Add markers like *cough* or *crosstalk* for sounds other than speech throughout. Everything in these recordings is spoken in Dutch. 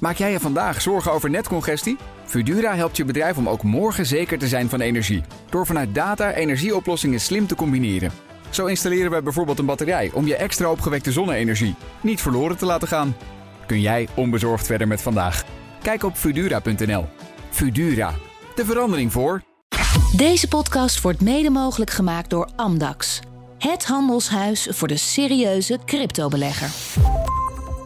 Maak jij je vandaag zorgen over netcongestie? Fudura helpt je bedrijf om ook morgen zeker te zijn van energie. Door vanuit data energieoplossingen slim te combineren. Zo installeren we bijvoorbeeld een batterij om je extra opgewekte zonne-energie niet verloren te laten gaan. Kun jij onbezorgd verder met vandaag? Kijk op Fudura.nl. Fudura, de verandering voor. Deze podcast wordt mede mogelijk gemaakt door Amdax. Het handelshuis voor de serieuze cryptobelegger.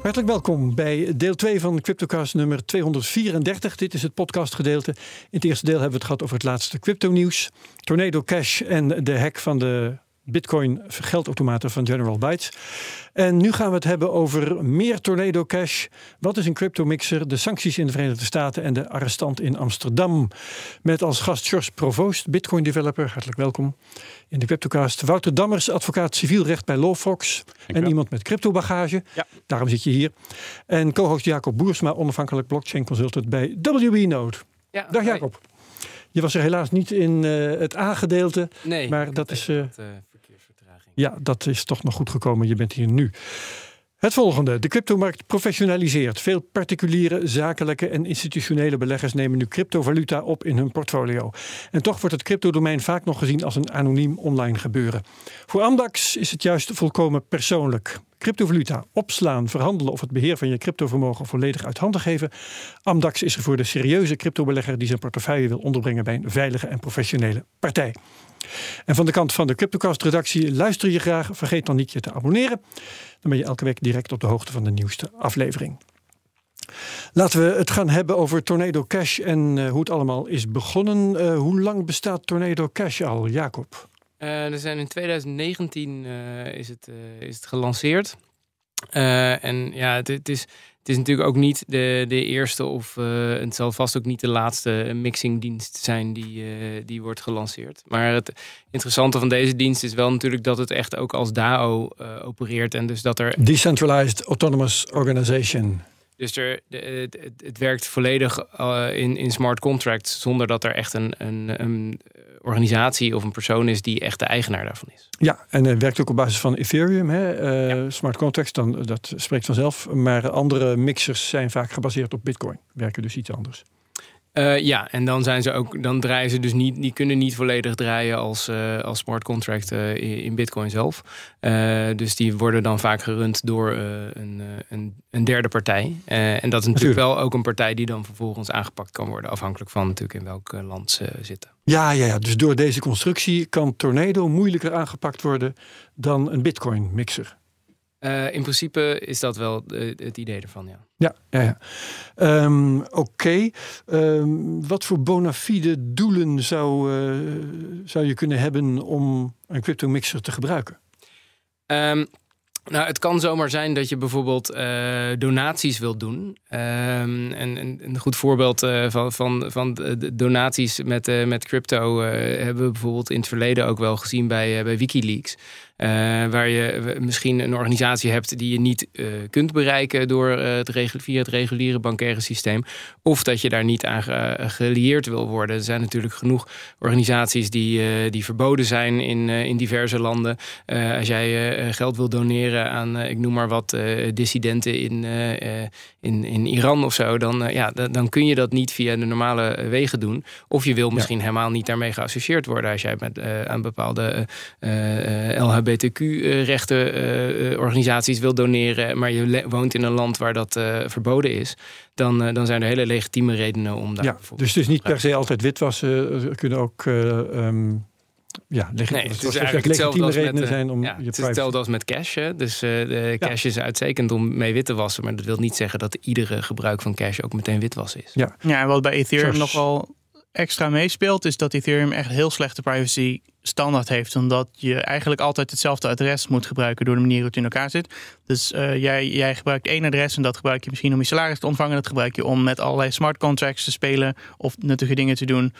Hartelijk welkom bij deel 2 van CryptoCast nummer 234. Dit is het podcastgedeelte. In het eerste deel hebben we het gehad over het laatste crypto-nieuws. Tornado Cash en de hack van de Bitcoin geldautomaten van General Bytes. En nu gaan we het hebben over meer Tornado Cash. Wat is een crypto-mixer? De sancties in de Verenigde Staten en de arrestant in Amsterdam. Met als gast George Provoost, Bitcoin-developer. Hartelijk welkom in de CryptoCast. Wouter Dammers, advocaat civielrecht bij Lawfox. En iemand met crypto-bagage. Ja. Daarom zit je hier. En co-host Jacob Boersma, onafhankelijk blockchain consultant bij WB Node. Ja, Dag hoi. Jacob. Je was er helaas niet in eh, het A-gedeelte. Nee, Maar dat is, eh, eh. Ja, dat is toch nog goed gekomen. Je bent hier nu. Het volgende. De cryptomarkt professionaliseert. Veel particuliere, zakelijke en institutionele beleggers nemen nu cryptovaluta op in hun portfolio. En toch wordt het cryptodomein vaak nog gezien als een anoniem online gebeuren. Voor Amdax is het juist volkomen persoonlijk. Cryptovaluta opslaan, verhandelen of het beheer van je cryptovermogen volledig uit handen geven. Amdax is er voor de serieuze cryptobelegger die zijn portefeuille wil onderbrengen bij een veilige en professionele partij. En van de kant van de CryptoCast-redactie luister je graag. Vergeet dan niet je te abonneren. Dan ben je elke week direct op de hoogte van de nieuwste aflevering. Laten we het gaan hebben over Tornado Cash en eh, hoe het allemaal is begonnen. Eh, hoe lang bestaat Tornado Cash al, Jacob? Eh, er zijn in 2019 eh, is, het, eh, is het gelanceerd. En ja, het, het, is, het is natuurlijk ook niet de, de eerste of het zal vast ook niet de laatste mixingdienst zijn die, die wordt gelanceerd. Maar het interessante van deze dienst is wel natuurlijk dat het echt ook als DAO opereert. En dus dat er Decentralized Autonomous Organization. Dus er, het, het- het werkt volledig in, in smart contracts zonder dat er echt een, een, een organisatie of een persoon is die echt de eigenaar daarvan is. Ja, en het werkt ook op basis van Ethereum, hè? eh, smart contracts, dan, dat spreekt vanzelf. Maar andere mixers zijn vaak gebaseerd op Bitcoin, werken dus iets anders. Eh, ja, en dan zijn ze ook, dan draaien ze dus niet, die kunnen niet volledig draaien als, eh, als smart contract eh, in, in Bitcoin zelf. Dus die worden dan vaak gerund door een, een, een derde partij. En dat is natuurlijk wel ook een partij die dan vervolgens aangepakt kan worden, afhankelijk van natuurlijk in welk land ze zitten. Ja, ja, ja, dus door deze constructie kan Tornado moeilijker aangepakt worden dan een Bitcoin Eh, in principe is dat wel eh, het idee ervan, ja. Ja, ja, ja. Ehm, Oké. Ehm, wat voor bona fide doelen zou, eh, zou je kunnen hebben om een crypto mixer te gebruiken? Ehm, nou, het kan zomaar zijn dat je bijvoorbeeld donaties wilt doen. En, en een goed voorbeeld van, van, van donaties met, met crypto hebben we bijvoorbeeld in het verleden ook wel gezien bij, bij Wikileaks. Eh, waar je misschien een organisatie hebt die je niet eh, kunt bereiken door eh, het via het reguliere bankaire systeem. Of dat je daar niet aan ge- gelieerd wil worden. Er zijn natuurlijk genoeg organisaties die, eh, die verboden zijn in, eh, in diverse landen. Eh, als jij eh, geld wil doneren aan, eh, ik noem maar wat, eh, dissidenten in, eh, eh, in, in Iran of zo, dan, eh, ja, dan, kun je dat niet via de normale eh, wegen doen. Of je wil misschien helemaal niet daarmee geassocieerd worden als jij met, eh, aan bepaalde eh, eh, LHBTQ-rechten eh, organisaties wil doneren, maar je woont in een land waar dat verboden is. Dan, dan zijn er hele legitieme redenen om daar Ja, dus het is niet per se altijd witwassen. Er kunnen ook eh, ehm, ja, leg- Nee, het is zoals eigenlijk hetzelfde als met, eh, zijn om ja, je het is hetzelfde als met cash. Hè? Dus eh, de Ja. cash is uitstekend om mee wit te wassen. Maar dat wil niet zeggen dat iedere gebruik van cash ook meteen witwassen is. Ja, Ja, en wat bij Ethereum George. nog wel extra meespeelt, is dat Ethereum echt heel slechte privacy standaard heeft. Omdat je eigenlijk altijd hetzelfde adres moet gebruiken door de manier hoe het in elkaar zit. Dus eh, jij, jij gebruikt één adres en dat gebruik je misschien om je salaris te ontvangen. Dat gebruik je om met allerlei smart contracts te spelen of nuttige dingen te doen.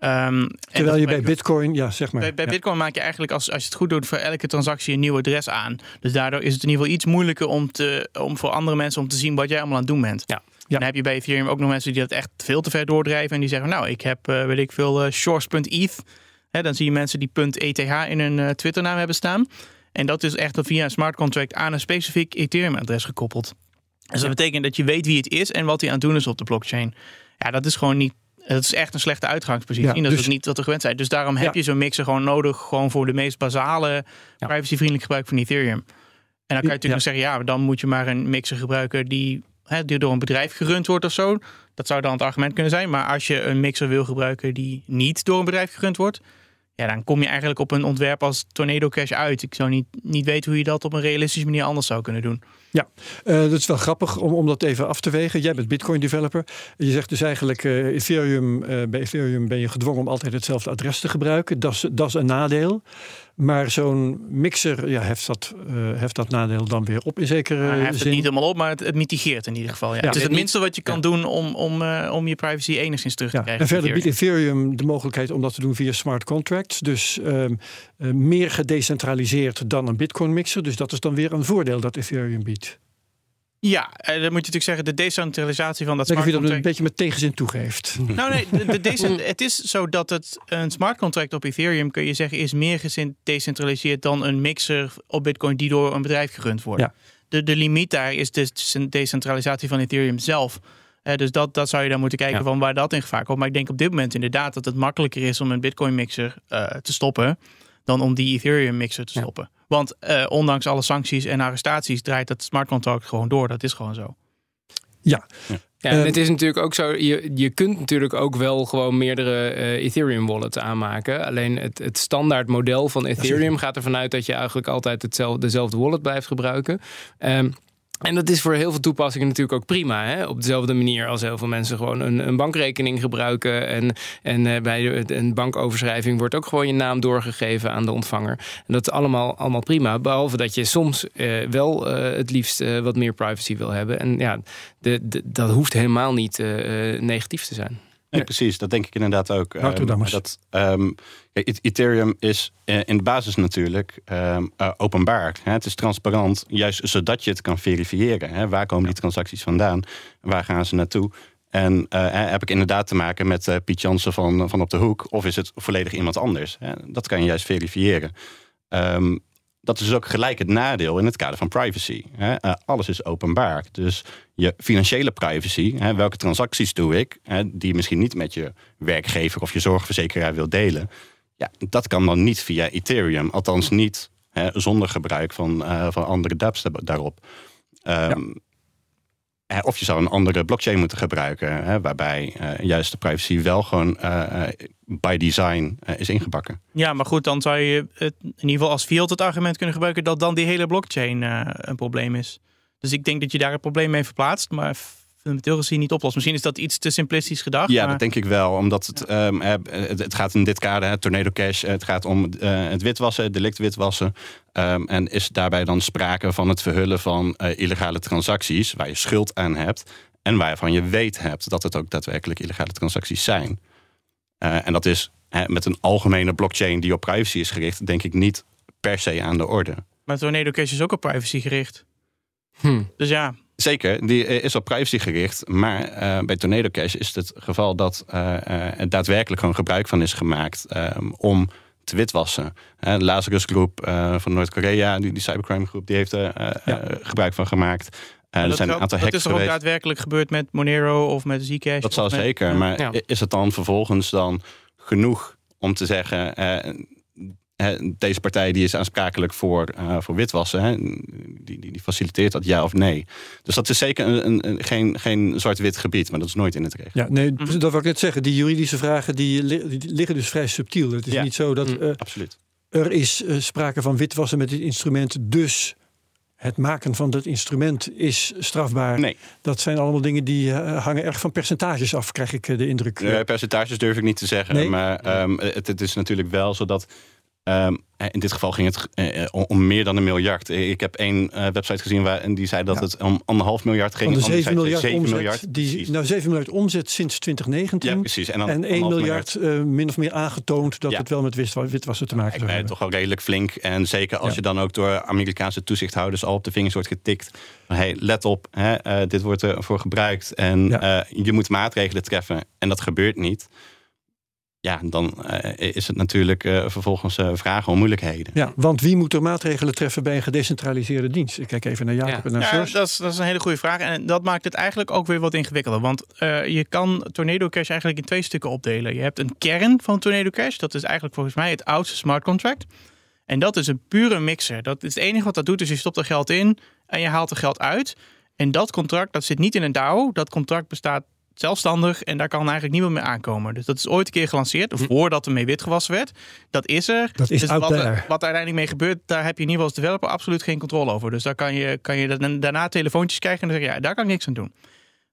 Ehm, terwijl je bij Bitcoin, ja zeg maar. bij, bij Ja. Bitcoin maak je eigenlijk, als, als je het goed doet, voor elke transactie een nieuw adres aan. Dus daardoor is het in ieder geval iets moeilijker om, te, om voor andere mensen om te zien wat jij allemaal aan het doen bent. Ja. Ja. Dan heb je bij Ethereum ook nog mensen die dat echt veel te ver doordrijven. En die zeggen, nou, ik heb, eh, weet ik veel, eh, shorts.eth. Hè, dan zie je mensen die .eth in hun eh, Twitternaam hebben staan. En dat is echt via een smart contract aan een specifiek Ethereum-adres gekoppeld. Dus dat betekent dat je weet wie het is en wat hij aan het doen is op de blockchain. Ja, dat is gewoon niet. Dat is echt een slechte uitgangspositie. Ja, dat dus- is niet wat we gewend zijn. Dus daarom heb Ja. je zo'n mixer gewoon nodig. Gewoon voor de meest basale Ja. privacyvriendelijk gebruik van Ethereum. En dan kan je natuurlijk zeggen, ja, dan moet je maar een mixer gebruiken die, hè, die door een bedrijf gerund wordt of zo. Dat zou dan het argument kunnen zijn. Maar als je een mixer wil gebruiken die niet door een bedrijf gerund wordt, ja, dan kom je eigenlijk op een ontwerp als Tornado Cash uit. Ik zou niet, niet weten hoe je dat op een realistische manier anders zou kunnen doen. Ja, eh, dat is wel grappig om, om dat even af te wegen. Jij bent Bitcoin developer. Je zegt dus eigenlijk, eh, Ethereum, eh, bij Ethereum ben je gedwongen om altijd hetzelfde adres te gebruiken. Dat is een nadeel. Maar zo'n mixer ja, heft, dat, heft dat nadeel dan weer op in zekere Hij heeft het zin. niet helemaal op, maar het, het mitigeert in ieder geval. Ja. het is het het minste wat je kan doen om, om, eh, om je privacy enigszins terug te Ja, krijgen. en verder biedt Ethereum de mogelijkheid om dat te doen via smart contracts. Dus ehm, eh, meer gedecentraliseerd dan een Bitcoin mixer. Dus dat is dan weer een voordeel dat Ethereum biedt. Ja, eh, dan moet je natuurlijk zeggen, de decentralisatie van dat Lekker smart je dat een contract. beetje met tegenzin toegeeft. *laughs* Nou nee, de, de *laughs* decent- het is zo dat het een smart contract op Ethereum, kun je zeggen, is meer gedecentraliseerd dan een mixer op Bitcoin die door een bedrijf gerund wordt. Ja. De, de limiet daar is de decentralisatie van Ethereum zelf. Eh, dus dat, dat zou je dan moeten kijken Ja. van waar dat in gevaar komt. Maar ik denk op dit moment inderdaad dat het makkelijker is om een Bitcoin mixer eh, te stoppen dan om die Ethereum mixer te Ja. stoppen. Want eh, ondanks alle sancties en arrestaties draait dat smart contract gewoon door. Dat is gewoon zo. Ja, Ja, en Ehm, het is natuurlijk ook zo, je, je kunt natuurlijk ook wel gewoon meerdere eh, Ethereum wallets aanmaken. Alleen het, het standaard model van Ethereum gaat ervan uit dat je eigenlijk altijd hetzelfde, dezelfde wallet blijft gebruiken. Ehm, en dat is voor heel veel toepassingen natuurlijk ook prima. Hè? Op dezelfde manier als heel veel mensen gewoon een, een bankrekening gebruiken. En, en eh, bij een bankoverschrijving wordt ook gewoon je naam doorgegeven aan de ontvanger. En dat is allemaal, allemaal prima. Behalve dat je soms eh, wel eh, het liefst wat meer privacy wil hebben. En ja, de, dat hoeft helemaal niet negatief te zijn. Nee, precies. Dat denk ik inderdaad ook. Maar. dat, E- Ethereum is eh, in de basis natuurlijk ehm, eh, openbaar. Hè? Het is transparant, juist zodat je het kan verifiëren. Hè? Waar komen die transacties vandaan? Waar gaan ze naartoe? En eh, heb ik inderdaad te maken met Piet Jansen van, van op de hoek? Of is het volledig iemand anders? Hè? Dat kan je juist verifiëren. Ehm, dat is dus ook gelijk het nadeel in het kader van privacy. Hè? Eh, alles is openbaar. Dus je financiële privacy, hè, welke transacties doe ik, hè, die je misschien niet met je werkgever of je zorgverzekeraar wil delen, ja, dat kan dan niet via Ethereum. Althans niet zonder gebruik van, eh, van andere dApps da- daarop. Ehm, hè, Of je zou een andere blockchain moeten gebruiken, hè, waarbij eh, juist de privacy wel gewoon eh, eh, by design eh, is ingebakken. Ja, maar goed, dan zou je het, in ieder geval als field het argument kunnen gebruiken dat dan die hele blockchain eh, een probleem is. Dus ik denk dat je daar een probleem mee verplaatst, maar fundamenteel gezien niet oplost. Misschien is dat iets te simplistisch gedacht. Ja, maar... dat denk ik wel. Omdat het, ehm, eh, het, het gaat in dit kader, hè, Tornado Cash, het gaat om eh, het witwassen, het delict witwassen. Ehm, en is daarbij dan sprake van het verhullen van eh, illegale transacties waar je schuld aan hebt. En waarvan je weet hebt dat het ook daadwerkelijk illegale transacties zijn. Eh, en dat is hè, met een algemene blockchain die op privacy is gericht, denk ik niet per se aan de orde. Maar Tornado Cash is ook op privacy gericht. Hm. Dus ja, Zeker, die eh, is op privacy gericht. Maar eh, bij Tornado Cash is het geval dat eh, eh, er daadwerkelijk gewoon gebruik van is gemaakt ehm, om te witwassen. Uh, Lazarus Groep eh, van Noord-Korea, die, die cybercrime groep, die heeft er Ja. gebruik van gemaakt. Eh, er dat, zijn een aantal dat hacks is toch ook geweest. daadwerkelijk gebeurd met Monero of met Zcash? Dat zal met- zeker. Maar Ja. is het dan vervolgens dan genoeg om te zeggen... eh, deze partij die is aansprakelijk voor, eh, voor witwassen. Hè? Die, die, die faciliteert dat, ja of nee. Dus dat is zeker een, een, een- geen, geen zwart-wit gebied, maar dat is nooit in het recht. Ja, nee, dat wil ik net zeggen. Die juridische vragen die, li- die liggen dus vrij subtiel. Het is Ja. niet zo dat Mm. eh, Absoluut. er is eh, sprake van witwassen met dit instrument. Dus het maken van dat instrument is strafbaar. Nee, Dat zijn allemaal dingen die hangen erg van percentages af, krijg ik de indruk. eh, percentages durf ik niet te zeggen. Nee. Maar ehm, het, het is natuurlijk wel zo ehm, in dit geval ging het eh, om, om meer dan een miljard. Ik heb één eh, website gezien waar, en die zei dat Ja. het om anderhalf miljard ging. van de Andere 7 zei miljard 7 omzet, miljard, die, precies. nou 7 miljard omzet sinds 2019. Ja, precies. En, dan en 1 anderhalf miljard eh, min of meer aangetoond dat Ja. het wel met witwa- witwassen te maken ben hebben. toch wel redelijk flink. En zeker als Ja. je dan ook door Amerikaanse toezichthouders al op de vingers wordt getikt. Van, hey, let op, hè, eh, dit wordt ervoor gebruikt. En Ja. eh, je moet maatregelen treffen. En dat gebeurt niet. Ja, dan eh, is het natuurlijk uh, vervolgens uh, vragen om moeilijkheden. Ja, want wie moet er maatregelen treffen bij een gedecentraliseerde dienst? Ik kijk even naar Jacob en naar ja, dat is, dat is een hele goede vraag. En dat maakt het eigenlijk ook weer wat ingewikkelder. Want je kan Tornado Cash eigenlijk in twee stukken opdelen. Je hebt een kern van Tornado Cash. Dat is eigenlijk volgens mij het oudste smart contract. En dat is een pure mixer. Dat is het enige wat dat doet, is je stopt er geld in en je haalt er geld uit. En dat contract, dat zit niet in een DAO. Dat contract bestaat zelfstandig en daar kan eigenlijk niemand meer aankomen. Dus dat is ooit een keer gelanceerd, hm. voordat er mee witgewassen werd. Dat is er. Dat is dus wat, er, wat er uiteindelijk mee gebeurt, daar heb je in ieder geval als developer absoluut geen controle over. Dus daar kan je, kan je daarna telefoontjes krijgen en dan zeg je, ja, daar kan ik niks aan doen.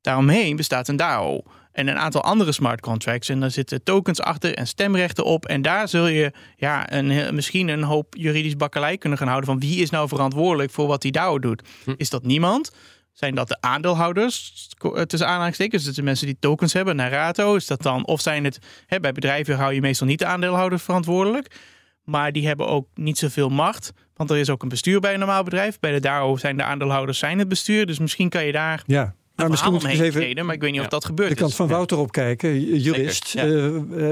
Daaromheen bestaat een DAO en een aantal andere smart contracts. En daar zitten tokens achter en stemrechten op. En daar zul je ja, een, misschien een hoop juridisch bakkelei kunnen gaan houden van wie is nou verantwoordelijk voor wat die DAO doet. Hm. Is dat niemand? Zijn dat de aandeelhouders, eh, tussen aanhalingstekens, dus de mensen die tokens hebben, naar Rato? Is dat dan, of zijn het, hè, bij bedrijven hou je meestal niet de aandeelhouders verantwoordelijk, maar die hebben ook niet zoveel macht, want er is ook een bestuur bij een normaal bedrijf. Bij de DAO zijn de aandeelhouders zijn het bestuur, dus misschien kan je daar ja. Maar misschien moet ik eens even reden, maar ik weet niet of dat gebeurt. De kant van Wouter opkijken, jurist. Uh,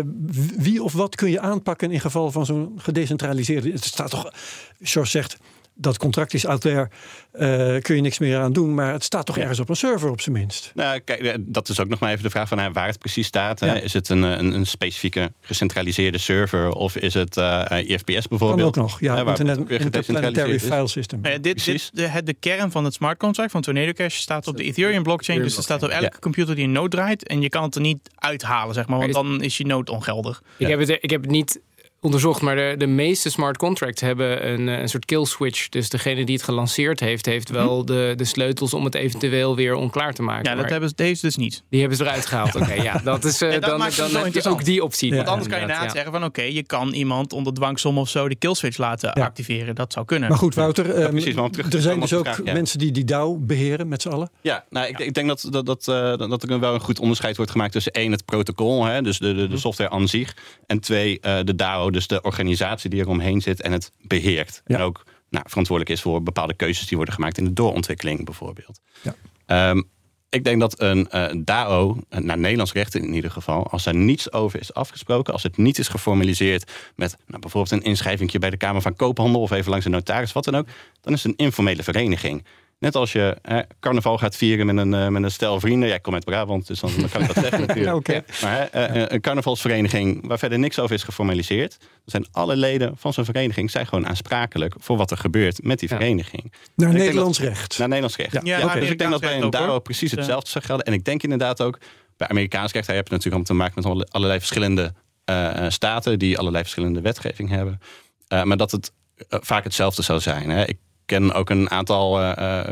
wie of wat kun je aanpakken in geval van zo'n gedecentraliseerde. Het staat toch, George zegt, dat contract is out there, uh, kun je niks meer aan doen. Maar het staat toch ergens op een server op zijn minst. Nou, kijk, eh, dat is ook nog maar even de vraag van waar het precies staat. Is het een, een, een, specifieke gecentraliseerde server of is het uh, IFPS bijvoorbeeld? Kan ook nog, ja, uh, Internet Interplanetary File System. dit, dit, de, de, kern van het smart contract van Tornado Cash staat op de Ethereum blockchain. Dus het staat op elke computer die een node draait. En je kan het er niet uithalen, zeg maar, want dan is je node ongeldig. Ik, heb het, ik heb het niet onderzocht, maar de, de meeste smart contracts hebben een, eh, een soort kill switch. Dus degene die het gelanceerd heeft, heeft wel mhm. de, de sleutels om het eventueel weer onklaar te maken. Ja, dat hebben ze deze dus niet. Die hebben ze eruit gehaald. Oké, ja, *laughs* dat is uh, dan, dan, dan heb je ook die optie. Want anders kan je inderdaad zeggen van oké, je kan iemand onder dwangsom of zo de kill switch laten activeren. Dat zou kunnen. Maar goed, Wouter, um, precies, er zijn dus ook mensen die die DAO beheren met z'n allen. Ja, nou, ik, ik denk dat, dat, dat, uh, dat er wel een goed onderscheid wordt gemaakt tussen één, het protocol, hè, dus de, de, de mhm. software aan zich, en twee, de DAO, dus de organisatie die er omheen zit en het beheert. En ook nou, verantwoordelijk is voor bepaalde keuzes die worden gemaakt in de doorontwikkeling bijvoorbeeld. Ja. Ehm, ik denk dat een uh, DAO, naar Nederlands recht in ieder geval, als er niets over is afgesproken, als het niet is geformaliseerd met nou, bijvoorbeeld een inschrijving bij de Kamer van Koophandel of even langs een notaris, wat dan ook, dan is het een informele vereniging. Net als je carnaval gaat vieren met een, uh, met een stel vrienden. Ja, ik kom uit Brabant, dus dan, kan ik dat zeggen *laughs* natuurlijk. ja, Maar uh, een carnavalsvereniging waar verder niks over is geformaliseerd. Dan zijn alle leden van zo'n vereniging zijn gewoon aansprakelijk voor wat er gebeurt met die vereniging. Naar Nederlands recht. Naar Nederlands recht. Ja, Dus ik denk dat bij een DAO precies hetzelfde zou gelden. En ik denk inderdaad ook bij Amerikaans recht, daar heb je natuurlijk om te maken met allerlei verschillende uh, staten die allerlei verschillende wetgeving hebben. maar dat het vaak hetzelfde zou zijn. Hè. Ik ken ook een aantal uh,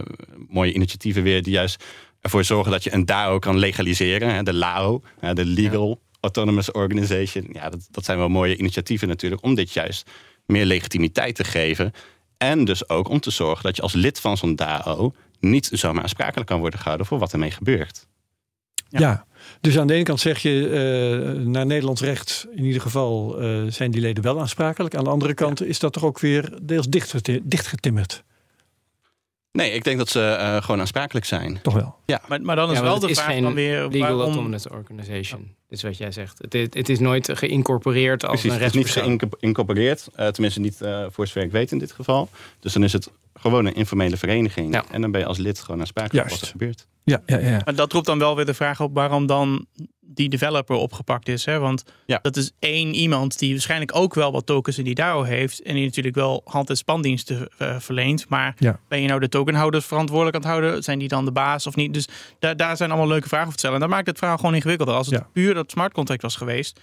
mooie initiatieven weer die juist ervoor zorgen dat je een DAO kan legaliseren. Hè, de LAO, de Legal Autonomous Organization. Ja, dat, dat zijn wel mooie initiatieven natuurlijk om dit juist meer legitimiteit te geven. En dus ook om te zorgen dat je als lid van zo'n DAO niet zomaar aansprakelijk kan worden gehouden voor wat ermee gebeurt. Ja. Dus aan de ene kant zeg je, uh, naar Nederlands recht in ieder geval uh, zijn die leden wel aansprakelijk. Aan de andere kant is dat toch ook weer deels dichtgetimmerd. Nee, ik denk dat ze uh, gewoon aansprakelijk zijn. Toch wel? Ja. Maar, maar dan is wel de vraag dan weer... Legal waarom... Autonomous Organization. Ja. Dit is wat jij zegt. Het, het is nooit geïncorporeerd als Precies, een rechtspersoon. Het is niet geïncorporeerd. Uh, tenminste niet uh, voor zover ik weet in dit geval. Dus dan is het gewoon een informele vereniging. Ja. En dan ben je als lid gewoon aansprakelijk voor wat er gebeurt. Ja, ja, ja. Maar dat roept dan wel weer de vraag op waarom dan die developer opgepakt is. Hè? Want ja. dat is één iemand die waarschijnlijk ook wel wat tokens in die DAO heeft. En die natuurlijk wel hand- en spandiensten uh, verleent. Maar ja. ben je nou de tokenhouders verantwoordelijk aan het houden? Zijn die dan de baas of niet? Dus daar, daar zijn allemaal leuke vragen over te stellen. En dat maakt het verhaal gewoon ingewikkelder. Als het puur dat smart contract was geweest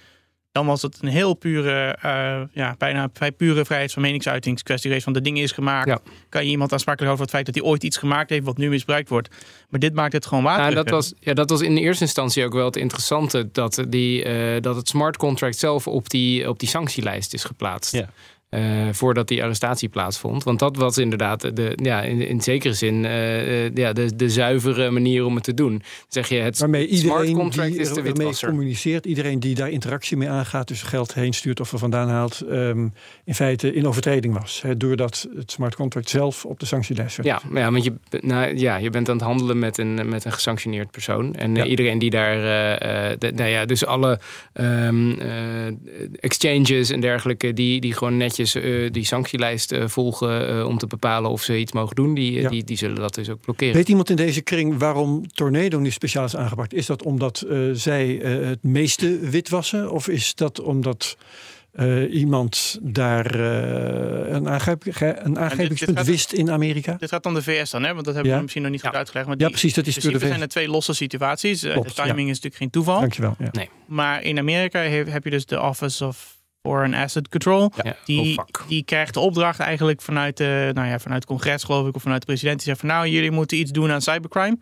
dan was het een heel pure, uh, ja, bijna vrij pure vrijheid van meningsuitingskwestie geweest. Van de dingen is gemaakt. Kan je iemand aansprakelijk over het feit dat hij ooit iets gemaakt heeft wat nu misbruikt wordt. Maar dit maakt het gewoon water. Nou, dat, was, ja, dat was in de eerste instantie ook wel het interessante. Dat, die, uh, dat het smart contract zelf op die, op die sanctielijst is geplaatst. Ja. Uh, voordat die arrestatie plaatsvond. Want dat was inderdaad de, ja, in, in zekere zin uh, ja, de, de zuivere manier om het te doen. zeg je, het waarmee iedereen smart contract die is de witwasser. communiceert, iedereen die daar interactie mee aangaat, dus geld heen stuurt of er vandaan haalt, um, in feite in overtreding was. Hè, doordat het smart contract zelf op de sanctielijst werd. Ja, ja want je, nou, ja, je bent aan het handelen met een, met een gesanctioneerd persoon. En ja. iedereen die daar, de, nou ja, dus alle um, exchanges en dergelijke, die, die gewoon netjes uh, die sanctielijst uh, volgen uh, om te bepalen of ze iets mogen doen, die, ja. die, die zullen dat dus ook blokkeren. Weet iemand in deze kring waarom Tornado nu speciaal is aangepakt? Is dat omdat zij het meeste witwassen? Of is dat omdat uh, iemand daar uh, een, aangrijp, een aangrijpingspunt wist in Amerika? Dit gaat om de VS dan, hè? want dat hebben ja. we misschien nog niet goed uitgelegd. Maar die, ja, precies, dat is dus zijn er twee losse situaties. Klopt, de timing is natuurlijk geen toeval. Dankjewel. Ja. Nee. Maar in Amerika heb, heb je dus de Office of voor een asset control. Ja. Die, Oh, die krijgt de opdracht eigenlijk vanuit, de, nou ja, vanuit het congres, geloof ik, of vanuit de president. Die zegt van nou, jullie moeten iets doen aan cybercrime.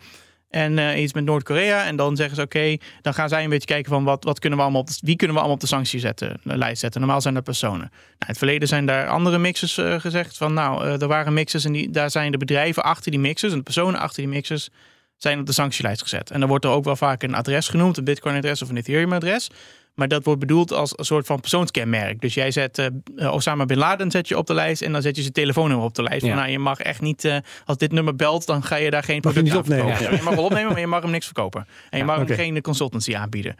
En uh, iets met Noord-Korea. En dan zeggen ze oké, dan gaan zij een beetje kijken van wat, wat kunnen we allemaal op de, wie kunnen we allemaal op de sanctie zetten, de lijst zetten. Normaal zijn dat personen. Nou, in het verleden zijn daar andere mixers uh, gezegd van nou, uh, er waren mixers en die, daar zijn de bedrijven achter die mixers en de personen achter die mixers zijn op de sanctielijst gezet. En dan wordt er ook wel vaak een adres genoemd, een Bitcoin-adres of een Ethereum-adres. Maar dat wordt bedoeld als een soort van persoonskenmerk. Dus jij zet uh, Osama Bin Laden zet je op de lijst en dan zet je zijn telefoonnummer op de lijst. Ja. Van, nou, je mag echt niet, uh, als dit nummer belt, dan ga je daar geen Mag je product niet aan opnemen. verkopen. Ja, je mag wel opnemen, maar je mag hem niks verkopen. En je mag hem geen consultancy aanbieden.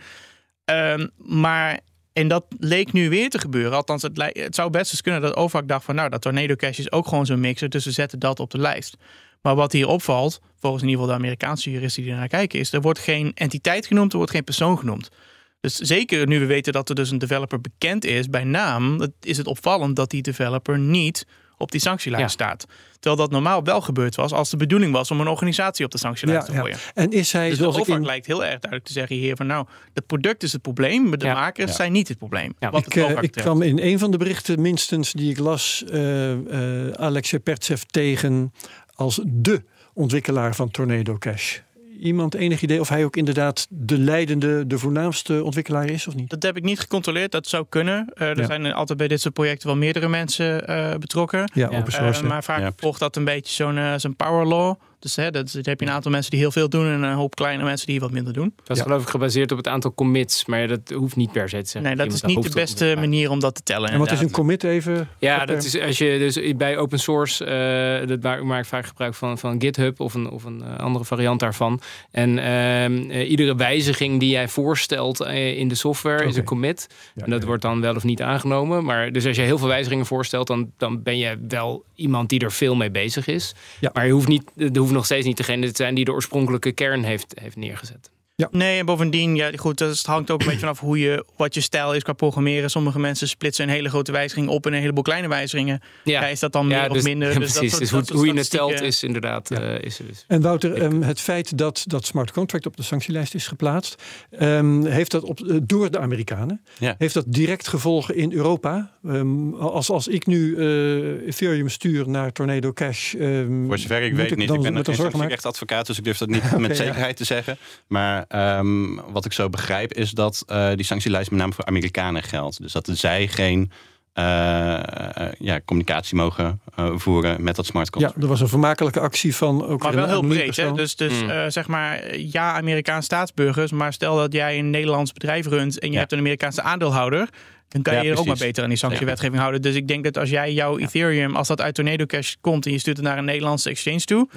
Um, maar en dat leek nu weer te gebeuren. Althans, het, het zou best eens kunnen dat OVAC dacht van... nou, dat Tornado Cash is ook gewoon zo'n mixer, dus we zetten dat op de lijst. Maar wat hier opvalt, volgens in ieder geval de Amerikaanse juristen die er naar kijken... is er wordt geen entiteit genoemd, er wordt geen persoon genoemd. Dus zeker nu we weten dat er dus een developer bekend is bij naam... dat is het opvallend dat die developer niet op die sanctielijst Ja. staat. Terwijl dat normaal wel gebeurd was als de bedoeling was... om een organisatie op de sanctielijst Ja, te ja. gooien. En is hij, Dus de zoals OVAC in, lijkt heel erg duidelijk te zeggen hier van nou, het product is het probleem, maar de Ja. makers Ja. zijn niet het probleem. Ja. Wat ik, het eh, ik kwam in een van de berichten minstens die ik las... eh eh Alex Pertsev tegen als de ontwikkelaar van Tornado Cash. Iemand enig idee of hij ook inderdaad de leidende, de voornaamste ontwikkelaar is of niet? Dat heb ik niet gecontroleerd, dat zou kunnen. Eh, er Ja. zijn altijd bij dit soort projecten wel meerdere mensen eh, betrokken. Ja, open Eh, source. maar vaak Ja. volgt dat een beetje zo'n zo'n power law. Dus hè, dat, heb je een aantal mensen die heel veel doen en een hoop kleine mensen die wat minder doen. Dat is Ja. geloof ik gebaseerd op het aantal commits. Maar dat hoeft niet per se te zeggen. Nee, dat is niet de beste manier om dat te tellen. en wat is een commit even? Ja, dat is als je dus bij open source, eh dat maak, maak ik vaak gebruik van, van GitHub of een, of een eh, andere variant daarvan. En ehm, eh, iedere wijziging die jij voorstelt eh, in de software is een commit. Ja, en dat ja. wordt dan wel of niet aangenomen. Maar dus als je heel veel wijzigingen voorstelt, dan, dan ben je wel iemand die er veel mee bezig is. Ja. Maar je hoeft, niet, er hoeft nog steeds niet degene te zijn die de oorspronkelijke kern heeft, heeft neergezet. Nee, en bovendien, ja, goed, dat is- het hangt ook een beetje vanaf hoe je, wat je stijl is qua programmeren. Sommige mensen splitsen een hele grote wijziging op in een heleboel kleine wijzigingen. Ja, is dat dan meer of minder? ja, *laughs* Dus dat precies. dus dat hoe, hoe je het telt is inderdaad eh, is er dus. En Wouter, ehm, het feit dat dat smart contract op de sanctielijst is geplaatst, ehm, heeft dat op, eh, door de Amerikanen, Ja. heeft dat direct gevolgen in Europa? Ehm, als, als ik nu eh, Ethereum stuur naar Tornado Cash, ehm, Voor zover ik weet niet. dan Ik ben een maken? advocaat, dus ik durf dat niet *laughs* met ja. zekerheid te zeggen. Maar ehm, wat ik zo begrijp is dat eh, die sanctielijst met name voor Amerikanen geldt. Dus dat zij geen eh, eh, ja, communicatie mogen voeren met dat smart Ja, contract. er was een vermakelijke actie van ook Maar wel een heel breed. Hè? Dus, dus Mm. eh, zeg maar, ja, Amerikaans staatsburgers. Maar stel dat jij een Nederlands bedrijf runt en je Ja. hebt een Amerikaanse aandeelhouder. Dan kan Ja, je je er ook maar beter aan die sanctiewetgeving houden. Dus ik denk dat als jij jouw Ethereum, als dat uit Tornado Cash komt en je stuurt het naar een Nederlandse exchange toe.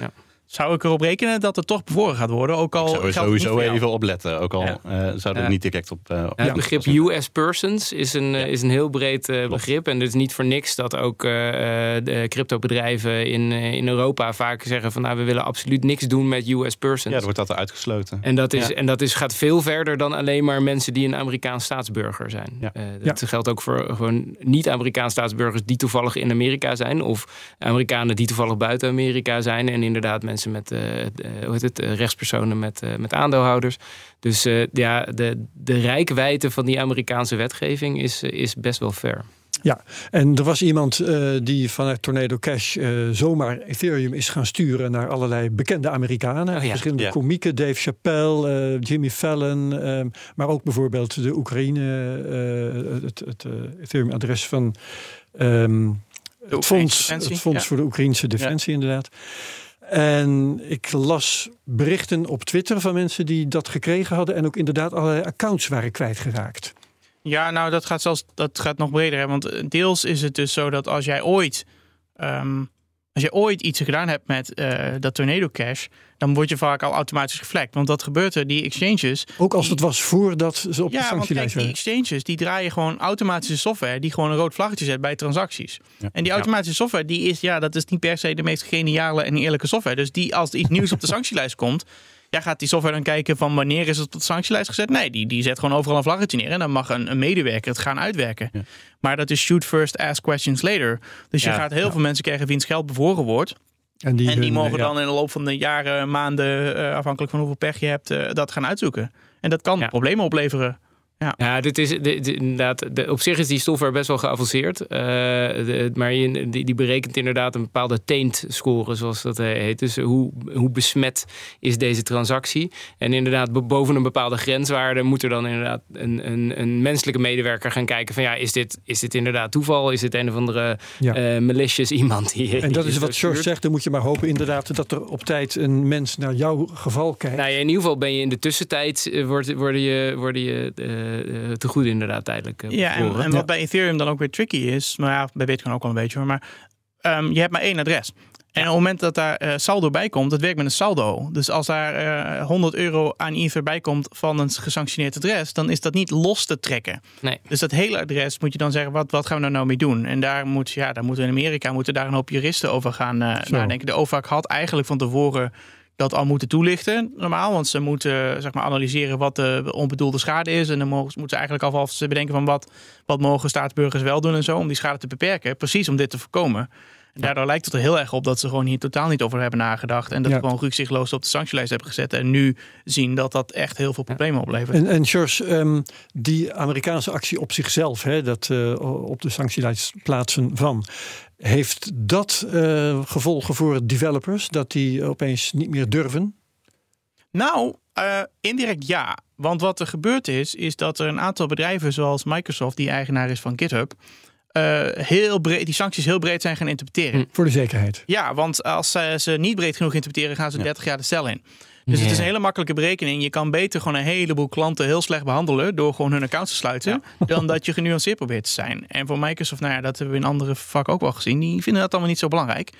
Zou ik erop rekenen dat het toch bevoren gaat worden? Ook al Ik zou er sowieso even opletten. Ook al Ja. eh, zouden we Ja. niet direct op. eh, op Ja, het begrip US persons is een, eh, is een heel breed eh, begrip. En het is niet voor niks dat ook eh, eh, de cryptobedrijven in, eh, in Europa vaak zeggen van nou we willen absoluut niks doen met US persons. Ja, dan wordt dat er uitgesloten. En dat, is, Ja. en dat is, gaat veel verder dan alleen maar mensen die een Amerikaans staatsburger zijn. Ja. Eh, dat geldt ook voor gewoon niet-Amerikaans staatsburgers die toevallig in Amerika zijn. Of Amerikanen die toevallig buiten Amerika zijn. En inderdaad mensen met eh, de- hoe heet het, eh, rechtspersonen met, eh, met aandeelhouders. Dus eh, ja, de, de rijkwijde van die Amerikaanse wetgeving is, eh, is best wel ver. Ja, en er was iemand uh, die vanuit Tornado Cash uh, zomaar Ethereum is gaan sturen naar allerlei bekende Amerikanen. Oh ja. Verschillende ja. komieken, Dave Chappelle, uh, Jimmy Fallon, ehm, maar ook bijvoorbeeld de Oekraïne, het, het Ethereum-adres van um, het fonds, het fonds voor de Oekraïnse defensie, inderdaad. En ik las berichten op Twitter van mensen die dat gekregen hadden en ook inderdaad allerlei accounts waren kwijtgeraakt. Ja, nou dat gaat zelfs dat gaat nog breder. Hè? Want deels is het dus zo dat als jij ooit um, als je ooit iets gedaan hebt met uh, dat Tornado Cash, dan word je vaak al automatisch geflekt. Want dat gebeurt er, die exchanges. Ook als het was voordat ze op ja, de sanctielijst waren. die exchanges die draaien gewoon automatische software die gewoon een rood vlaggetje zet bij transacties. En die automatische software, die is, ja, dat is niet per se de meest geniale en eerlijke software. Dus die, als er iets nieuws op de *laughs* sanctielijst komt, ja, gaat die software dan kijken van wanneer is het op de sanctielijst gezet? Nee, die, die zet gewoon overal een vlaggetje neer. En dan mag een, een medewerker het gaan uitwerken. Maar dat is shoot first, ask questions later. Dus je gaat heel veel mensen krijgen wiens geld bevoren wordt. En die, en die mogen dan in de loop van de jaren, maanden, uh, afhankelijk van hoeveel pech je hebt, uh, dat gaan uitzoeken. En dat kan problemen opleveren. Ja, ja dit is dit, inderdaad. De, op zich is die software best wel geavanceerd. Uh, de, maar je, die, die, berekent inderdaad een bepaalde taint-score, zoals dat heet. Dus hoe, hoe besmet is deze transactie? En inderdaad, boven een bepaalde grenswaarde moet er dan inderdaad een, een, een menselijke medewerker gaan kijken: van ja, is dit, is dit inderdaad toeval? Is dit een of andere ja. uh, malicious iemand die. En dat is wat George zegt. Dan moet je maar hopen inderdaad dat er op tijd een mens naar jouw geval kijkt. Nou ja, in ieder geval ben je in de tussentijd uh, worden je, worden je te goed inderdaad tijdelijk. Uh, ja, en, en, wat bij Ethereum dan ook weer tricky is, maar ja, bij Bitcoin ook wel een beetje hoor, maar um, je hebt maar één adres. En op het moment dat daar uh, saldo bij komt, dat werkt met een saldo. Dus als daar uh, 100 euro aan Ether bij komt van een gesanctioneerd adres, dan is dat niet los te trekken. Nee. Dus dat hele adres moet je dan zeggen, wat, wat gaan we daar nou mee doen? En daar moet, ja, daar moeten in Amerika moeten daar een hoop juristen over gaan uh, nadenken. De OVAC had eigenlijk van tevoren dat al moeten toelichten, normaal. Want ze moeten zeg maar, analyseren wat de onbedoelde schade is. En dan mogen, moeten ze eigenlijk alvast bedenken van wat, wat mogen staatsburgers wel doen en zo. Om die schade te beperken. Precies om dit te voorkomen. En daardoor lijkt het er heel erg op dat ze gewoon hier totaal niet over hebben nagedacht. En dat ja. gewoon rukzichtloos op de sanctielijst hebben gezet. En nu zien dat dat echt heel veel problemen oplevert. En, en George, um, die Amerikaanse actie op zichzelf, hè, dat uh, op de sanctielijst plaatsen van. Heeft dat uh, gevolgen voor developers? Dat die opeens niet meer durven? Nou, uh, indirect ja. Want wat er gebeurd is, is dat er een aantal bedrijven zoals Microsoft, die eigenaar is van GitHub, uh, heel breed, die sancties heel breed zijn gaan interpreteren. Hm, voor de zekerheid. Ja, want als ze, ze niet breed genoeg interpreteren, gaan ze ja. 30 jaar de cel in. Dus het is een hele makkelijke berekening. Je kan beter gewoon een heleboel klanten heel slecht behandelen door gewoon hun accounts te sluiten, ja. *laughs* dan dat je genuanceerd probeert te zijn. En voor Microsoft, nou ja, dat hebben we in andere vakken ook wel gezien, die vinden dat allemaal niet zo belangrijk.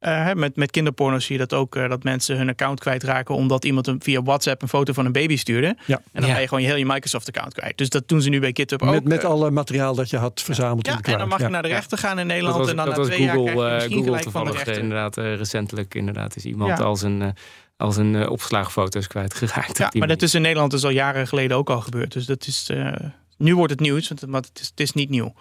Uh, met, met kinderporno zie je dat ook, uh, dat mensen hun account kwijtraken omdat iemand een, via WhatsApp een foto van een baby stuurde. Ja. En dan ja. ben je gewoon je hele Microsoft-account kwijt. Dus dat doen ze nu bij GitHub ook. Met, met alle materiaal dat je had verzameld ja. in de cloud. en dan mag je naar de rechter gaan in Nederland. Was, en dan dat na was twee Google, jaar je Google van de rechter. inderdaad, recentelijk inderdaad is iemand als een als een uh, opslaagfoto's kwijtgeraakt. Ja, maar dat is in Nederland dus al jaren geleden ook al gebeurd. Dus dat is, uh, nu wordt het nieuws, want het is, het is niet nieuw.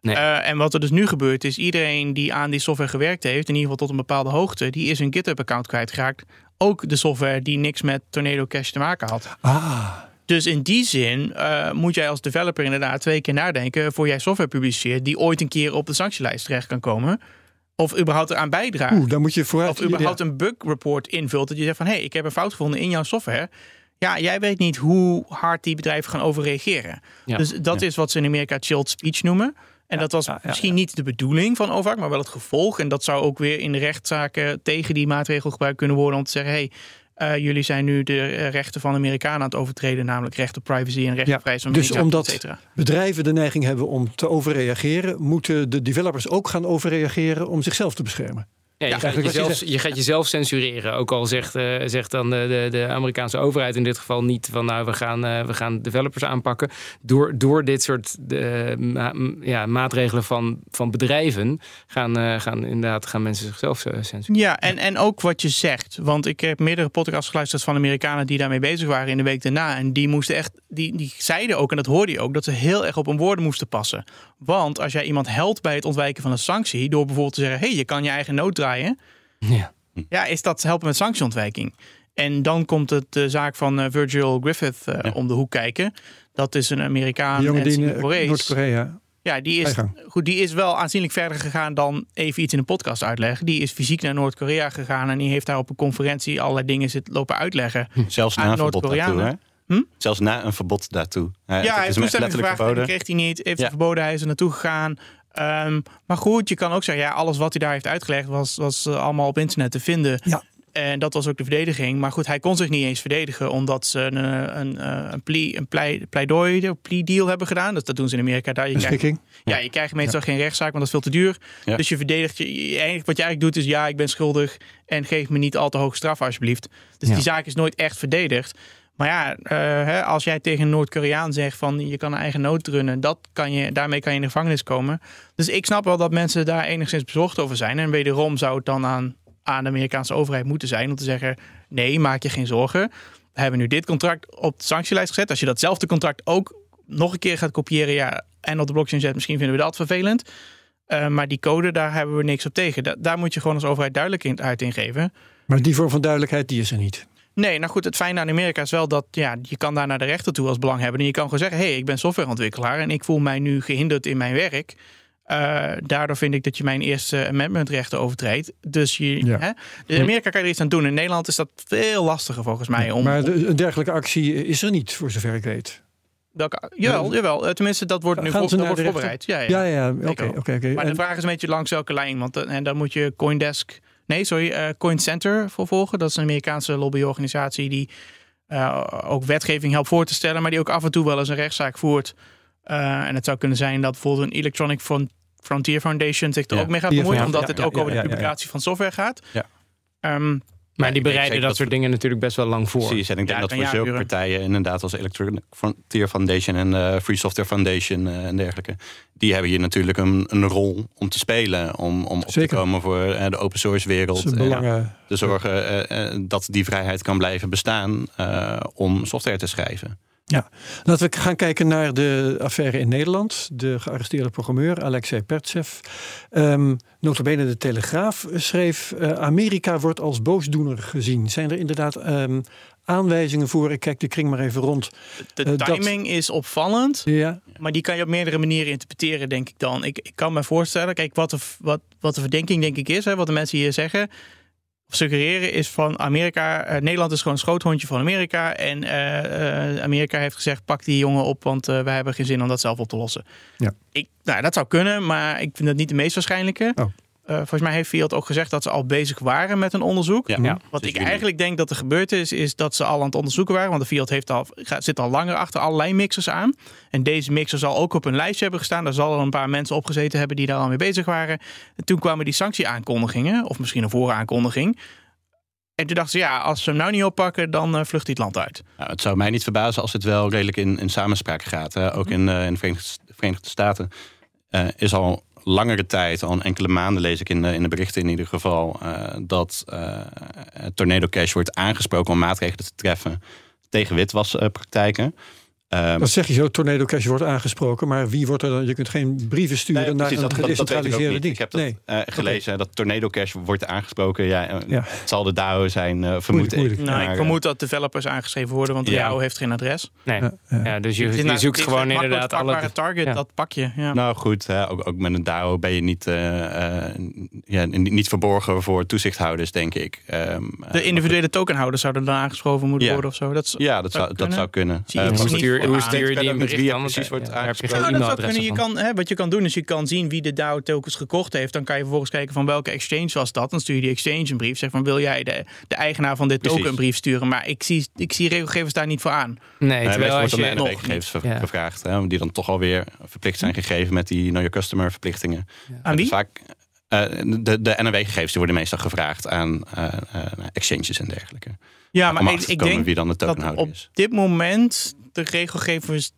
Nee. Uh, en wat er dus nu gebeurt is iedereen die aan die software gewerkt heeft, in ieder geval tot een bepaalde hoogte, die is een GitHub-account kwijtgeraakt. Ook de software die niks met Tornado Cash te maken had. Ah. Dus in die zin uh, moet jij als developer inderdaad twee keer nadenken voor jij software publiceert die ooit een keer op de sanctielijst terecht kan komen. Of überhaupt eraan bijdraagt. Oeh, dan moet je vooruit. Of überhaupt ja. een bug report invult. Dat je zegt van hé, hey, ik heb een fout gevonden in jouw software. Ja, jij weet niet hoe hard die bedrijven gaan overreageren. Ja. Dus dat ja. is wat ze in Amerika chilled speech noemen. En dat was misschien niet de bedoeling van OVAC, maar wel het gevolg. En dat zou ook weer in de rechtszaken tegen die maatregel gebruikt kunnen worden om te zeggen: hé, hey, uh, jullie zijn nu de rechten van Amerikanen aan het overtreden, namelijk recht op privacy en recht op vrijheid van Dus omdat bedrijven de neiging hebben om te overreageren, moeten de developers ook gaan overreageren om zichzelf te beschermen. Ja, je, ja, gaat jezelf, je, gaat jezelf censureren. Ook al zegt, uh, zegt dan de, de, Amerikaanse overheid in dit geval niet van nou we gaan, uh, we gaan developers aanpakken. Door, door dit soort uh, ma ja, maatregelen van, van bedrijven gaan, gaan inderdaad gaan mensen zichzelf censureren. Ja, en, en ook wat je zegt. Want ik heb meerdere podcasts geluisterd van Amerikanen die daarmee bezig waren in de week daarna. En die moesten echt, die, die zeiden ook, en dat hoorde je ook, dat ze heel erg op hun woorden moesten passen. Want als jij iemand helpt bij het ontwijken van een sanctie, door bijvoorbeeld te zeggen: hé, hey, je kan je eigen nood draaien. Ja. ja, is dat helpen met sanctieontwijking. En dan komt het de zaak van uh, Virgil Griffith uh, ja. om de hoek kijken. Dat is een Amerikaan jongen die in Noord-Korea. Ja, die is, goed, die is wel aanzienlijk verder gegaan dan even iets in een podcast uitleggen. Die is fysiek naar Noord-Korea gegaan en die heeft daar op een conferentie allerlei dingen zitten lopen uitleggen. Hm. Zelfs na daartoe, Hm? Zelfs na een verbod daartoe. Ja, hij heeft toestemming gevraagd verboden. kreeg hij niet. Heeft ja. verboden, hij is er naartoe gegaan. Um, maar goed, je kan ook zeggen, ja, alles wat hij daar heeft uitgelegd was, was uh, allemaal op internet te vinden. Ja. En dat was ook de verdediging. Maar goed, hij kon zich niet eens verdedigen omdat ze een, een, eh, een, plea, een plei, pleidooi, een plea deal hebben gedaan. Dus dat doen ze in Amerika. Daar, je krijgt, ja, je krijgt meestal geen rechtszaak, want dat is veel te duur. Dus je verdedigt je. Eigenlijk, wat je eigenlijk doet is ja, ik ben schuldig en geef me niet al te hoge straf alsjeblieft. Dus die zaak is nooit echt verdedigd. Maar ja, uh, hè, als jij tegen een Noord-Koreaan zegt van je kan een eigen nood runnen, dat kan je, daarmee kan je in de gevangenis komen. Dus ik snap wel dat mensen daar enigszins bezorgd over zijn. En wederom zou het dan aan de Amerikaanse overheid moeten zijn om te zeggen: nee, maak je geen zorgen. We hebben nu dit contract op de sanctielijst gezet. Als je datzelfde contract ook nog een keer gaat kopiëren ja, en op de blockchain zet, misschien vinden we dat vervelend. Uh, maar die code, daar hebben we niks op tegen. daar moet je gewoon als overheid duidelijkheid in geven. Maar die vorm van duidelijkheid, die is er niet. Nee, nou goed, het fijne aan Amerika is wel dat ja, je kan daar naar de rechter toe als belanghebbende. En je kan gewoon zeggen, hé, hey, ik ben softwareontwikkelaar en ik voel mij nu gehinderd in mijn werk. Uh, daardoor vind ik dat je mijn eerste amendmentrechten overtreedt. Dus je, hè? in Amerika kan je er iets aan doen. In Nederland is dat veel lastiger volgens mij. Om, maar een dergelijke actie is er niet, voor zover ik weet. Welke, jawel, jawel, eh, tenminste dat wordt nu voor, dat wordt voorbereid. Ja, ja, ja, oké. oké, oké. Maar de vraag is een beetje langs welke lijn. Want eh, en dan moet je Coindesk, nee sorry, uh, CoinCenter voor volgen. Dat is een Amerikaanse lobbyorganisatie die uh, ook wetgeving helpt voor te stellen. Maar die ook af en toe wel eens een rechtszaak voert. en het zou kunnen zijn dat bijvoorbeeld een Electronic Frontier Foundation zich er ook mee gaat bemoeien, omdat het ook over de publicatie van software gaat. Ja. Ehm, maar die bereiden dat soort dingen natuurlijk best wel lang voor. Precies, en ik denk dat voor zulke partijen inderdaad als Electronic Frontier Foundation en uh, Free Software Foundation uh, en dergelijke, die hebben hier natuurlijk een, een rol om te spelen, om, om op te komen voor uh, de open source wereld. te zorgen dat die vrijheid kan blijven bestaan om software te schrijven. Ja, laten we gaan kijken naar de affaire in Nederland. De gearresteerde programmeur Alexei Pertsev. Um, notabene de Telegraaf schreef... Uh, Amerika wordt als boosdoener gezien. Zijn er inderdaad um, aanwijzingen voor? Ik kijk de kring maar even rond. De uh, timing is opvallend. Ja. Maar die kan je op meerdere manieren interpreteren, denk ik dan. Ik, ik kan me voorstellen, kijk, wat de, wat, wat de verdenking denk ik is... Hè, wat de mensen hier zeggen suggereren is van Amerika. Uh, Nederland is gewoon een schoothondje van Amerika. En uh, uh, Amerika heeft gezegd: pak die jongen op, want we hebben geen zin om dat zelf op te lossen. Ja. Ik, nou, dat zou kunnen, maar ik vind dat niet de meest waarschijnlijke. Oh. Uh, volgens mij heeft Fiat ook gezegd dat ze al bezig waren met een onderzoek. Ja. Wat ik eigenlijk denk dat er gebeurd is, is dat ze al aan het onderzoeken waren. Want de Fiat heeft al, zit al langer achter allerlei mixers aan. En deze mixer zal ook op een lijstje hebben gestaan. Daar zal er een paar mensen opgezeten hebben die daar al mee bezig waren. En toen kwamen die sanctieaankondigingen, of misschien een vooraankondiging. En toen dachten ze, ja, als ze hem nou niet oppakken, dan uh, vlucht hij het land uit. Nou, het zou mij niet verbazen als het wel redelijk in, in samenspraak gaat. Hè? Ook in, uh, in de Verenigde, Verenigde Staten is al langere tijd, al enkele maanden lees ik in de, in de berichten in ieder geval, uh, dat uh, Tornado Cash wordt aangesproken om maatregelen te treffen tegen witwaspraktijken. Um, dat zeg je zo, Tornado Cash wordt aangesproken, maar wie wordt er dan? Je kunt geen brieven sturen naar een gedecentraliseerde dienst. Ik heb dat nee. uh, gelezen, dat Tornado Cash wordt aangesproken. Ja, uh, ja. Het zal de DAO zijn, uh, vermoed ik. Nou, ik vermoed dat developers aangeschreven worden, want de ja. DAO heeft geen adres. Nee, ja, dus je, je, je zoekt gewoon inderdaad alle... target, dat pak je. Nou goed, hè, ook, ook, met een DAO ben je niet, ja, niet verborgen voor toezichthouders, denk ik. Um, de individuele tokenhouders zouden dan aangesproken moeten worden of zo? Dat ja, dat zou, dat zou kunnen hoe stuur je die een bericht? Precies wordt aangesproken. je kan, hè, wat je kan doen is je kan zien wie de DAO tokens gekocht heeft. Dan kan je vervolgens kijken van welke exchange was dat. Dan stuur je die exchange een brief. Zeg van wil jij de, de eigenaar van dit token een brief sturen. Maar ik zie, ik zie regelgevers daar niet voor aan. Nee, terwijl als je nog gegevens gevraagd. Hè, die dan toch alweer verplicht zijn gegeven met die Know Your Customer verplichtingen. Aan wie? Vaak, uh, de, de NRW-gegevens worden meestal gevraagd aan uh, uh, exchanges en dergelijke. Ja, maar ik, ik denk wie dan de dat op is. dit moment de regelgevers